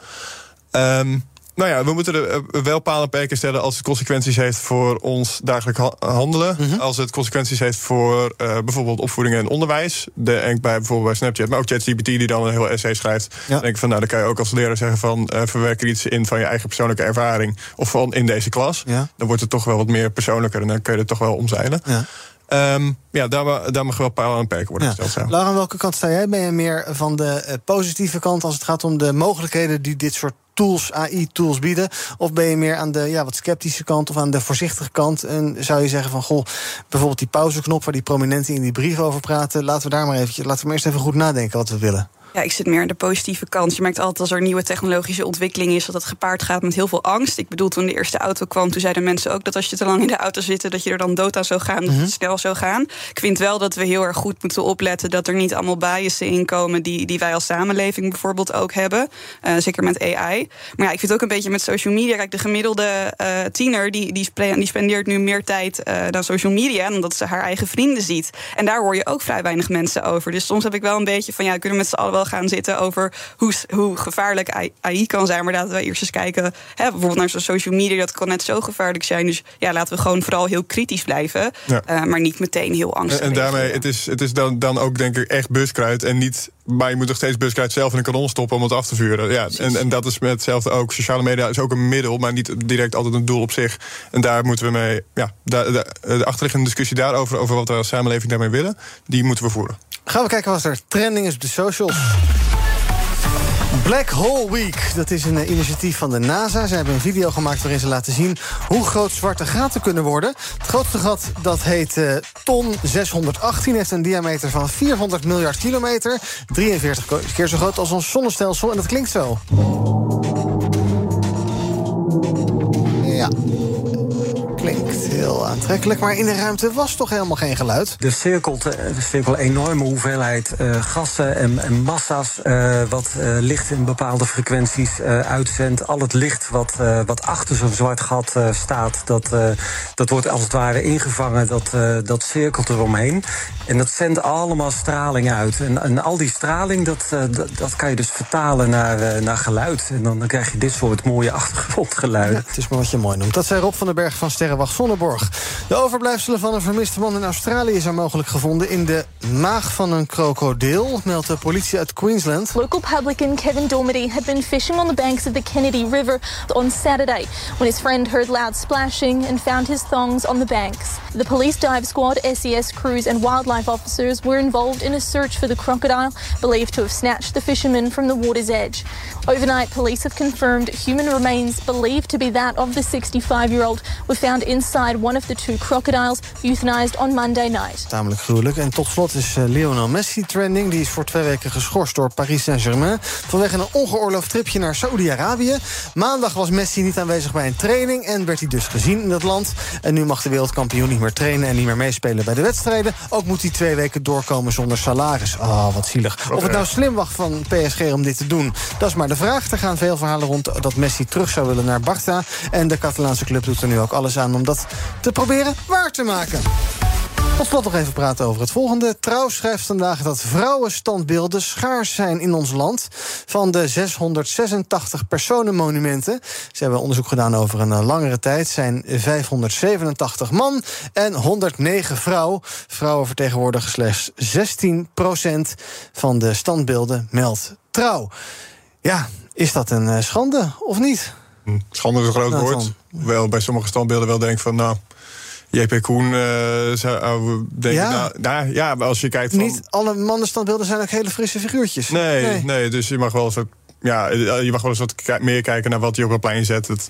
Um, nou ja, we moeten er wel palen perken stellen als het consequenties heeft voor ons dagelijk handelen. Mm -hmm. Als het consequenties heeft voor uh, bijvoorbeeld opvoeding en onderwijs. Denk bij bijvoorbeeld bij Snapchat, maar ook ChatGPT die dan een heel essay schrijft. Ja. denk ik van, nou, dan kan je ook als leraar zeggen van uh, verwerk er iets in van je eigen persoonlijke ervaring. Of van in deze klas. Ja. Dan wordt het toch wel wat meer persoonlijker en dan kun je het toch wel omzeilen. Ja. Um, ja, daar, daar mag wel palen en perken worden ja. gesteld. Laura, aan welke kant sta jij? Ben je meer van de uh, positieve kant als het gaat om de mogelijkheden die dit soort tools, AI-tools bieden? Of ben je meer aan de ja, wat sceptische kant of aan de voorzichtige kant? En zou je zeggen van, goh, bijvoorbeeld die pauzeknop... waar die prominenten in die brief over praten... laten we daar maar eventjes, laten we maar eerst even goed nadenken wat we willen. Ja, ik zit meer aan de positieve kant. Je merkt altijd als er nieuwe technologische ontwikkeling is... dat het gepaard gaat met heel veel angst. Ik bedoel, toen de eerste auto kwam, toen zeiden mensen ook... dat als je te lang in de auto zit, dat je er dan dood aan zou gaan... dat mm -hmm. het snel zou gaan. Ik vind wel dat we heel erg goed moeten opletten... dat er niet allemaal biasen inkomen die, die wij als samenleving bijvoorbeeld ook hebben. Uh, zeker met AI. Maar ja, ik vind ook een beetje met social media... Kijk, de gemiddelde uh, tiener die, die, die, spendeert nu meer tijd uh, dan social media... dan dat ze haar eigen vrienden ziet. En daar hoor je ook vrij weinig mensen over. Dus soms heb ik wel een beetje van... ja, kunnen we met z'n allen wel gaan zitten over hoe, hoe gevaarlijk AI kan zijn. Maar laten we eerst eens kijken, hè, bijvoorbeeld naar zo'n social media, dat kan net zo gevaarlijk zijn. Dus ja, laten we gewoon vooral heel kritisch blijven. Ja. Uh, maar niet meteen heel angstig. En, en daarmee, het is, het is dan, dan ook denk ik echt buskruid en niet. Maar je moet nog steeds buskruid zelf in een kanon stoppen om het af te vuren. Ja, en, en dat is met hetzelfde ook. Sociale media is ook een middel, maar niet direct altijd een doel op zich. En daar moeten we mee. Ja, de, de, de achterliggende discussie daarover, over wat we als samenleving daarmee willen, die moeten we voeren. Gaan we kijken wat er trending is op de socials. Black Hole Week, dat is een initiatief van de NASA. Ze hebben een video gemaakt waarin ze laten zien... hoe groot zwarte gaten kunnen worden. Het grootste gat, dat heet uh, TON 618... heeft een diameter van 400 miljard kilometer. 43 keer zo groot als ons zonnestelsel. En dat klinkt zo. Ja klinkt heel aantrekkelijk, maar in de ruimte was toch helemaal geen geluid? Er cirkelt, er cirkelt een enorme hoeveelheid uh, gassen en, en massa's... Uh, wat uh, licht in bepaalde frequenties uitzendt. Al het licht wat, wat achter zo'n zwart gat staat... Dat, dat wordt als het ware ingevangen, dat, dat cirkelt eromheen. En dat zendt allemaal straling uit. En, en al die straling, dat, dat, dat, kan je dus vertalen naar, naar geluid. En dan, dan krijg je dit soort mooie achtergrondgeluiden. Ja, het is maar wat je mooi noemt. Dat zei Rob van den Berg van Sterren Sterrenwacht Zonneborg. De overblijfselen van een vermiste man in Australië zijn mogelijk gevonden in de maag van een krokodil, meldt de politie uit Queensland. Local publican Kevin Dormady had been fishing on the banks of the Kennedy River on Saturday when his friend heard loud splashing and found his thongs on the banks. The police dive squad, SES crews and wildlife officers were involved in a search for the crocodile, believed to have snatched the fisherman from the water's edge. Overnight, police have confirmed human remains believed to be that of the 65-year-old were found inside one of the two crocodiles euthanized on Monday night. Tamelijk gruwelijk. En tot slot is uh, Lionel Messi trending. Die is voor twee weken geschorst door Paris Saint-Germain... vanwege een ongeoorloofd tripje naar Saoedi-Arabië. Maandag was Messi niet aanwezig bij een training... en werd hij dus gezien in dat land. En nu mag de wereldkampioen niet meer trainen... en niet meer meespelen bij de wedstrijden. Ook moet hij twee weken doorkomen zonder salaris. Oh, wat zielig. Of het nou slim was van PSG om dit te doen, dat is maar de vraag. Er gaan veel verhalen rond dat Messi terug zou willen naar Barça. En de Catalaanse club doet er nu ook alles aan om dat te proberen waar te maken. Tot slot nog even praten over het volgende. Trouw schrijft vandaag dat vrouwenstandbeelden schaars zijn in ons land. Van de 686 personenmonumenten, ze hebben onderzoek gedaan over een eh, langere tijd, zijn 587 man en 109 vrouw. Vrouwen vertegenwoordigen slechts 16% van de standbeelden, meldt Trouw. Ja, is dat een eh, schande of niet? Hm, schande is een groot woord. Wel bij sommige standbeelden wel denk van, nou, JP Koen uh, zou denken, ja? Nou, nou, ja, als je kijkt van... Niet alle mannenstandbeelden zijn ook hele frisse figuurtjes. Nee, nee, nee dus je mag wel eens ja, je mag wel eens wat meer kijken naar wat hij op het plein zet. Het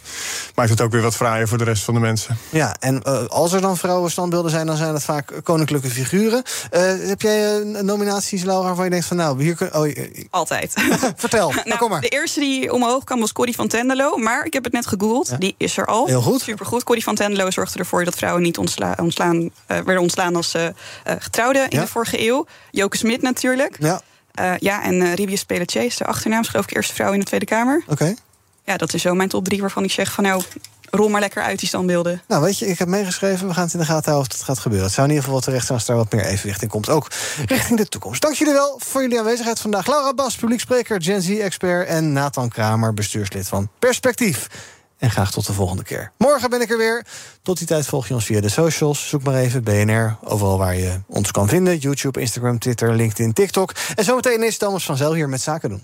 maakt het ook weer wat fraaier voor de rest van de mensen. Ja, en uh, als er dan vrouwenstandbeelden zijn, dan zijn het vaak koninklijke figuren. Uh, heb jij een nominaties, Laura, waarvan je denkt van nou, hier kun... Oh, Altijd. Vertel, nou, nou, kom maar. De eerste die omhoog kwam was Corrie van Tendelo. Maar ik heb het net gegoogeld, ja. die is er al. Heel goed. Supergoed. Corrie van Tendelo zorgde ervoor dat vrouwen niet ontsla ontslaan, uh, werden ontslaan als getrouwden in de vorige eeuw. Joke Smit natuurlijk. Ja. Uh, ja, en uh, Ribius Pelletier is de achternaam, geloof ik eerste vrouw in de Tweede Kamer. Oké. Okay. Ja, dat is zo mijn top drie waarvan ik zeg van nou, rol maar lekker uit die standbeelden. Nou, weet je, ik heb meegeschreven. We gaan het in de gaten houden of het gaat gebeuren. Het zou in ieder geval terecht zijn als daar wat meer evenwicht in komt. Ook richting de toekomst. Dank jullie wel voor jullie aanwezigheid vandaag. Laura Bas, publiekspreker, Gen Z-expert... en Nathan Kramer, bestuurslid van Perspectief. En graag tot de volgende keer. Morgen ben ik er weer. Tot die tijd volg je ons via de socials. Zoek maar even BNR, overal waar je ons kan vinden. YouTube, Instagram, Twitter, LinkedIn, TikTok. En zometeen is Thomas van Zel hier met Zaken doen.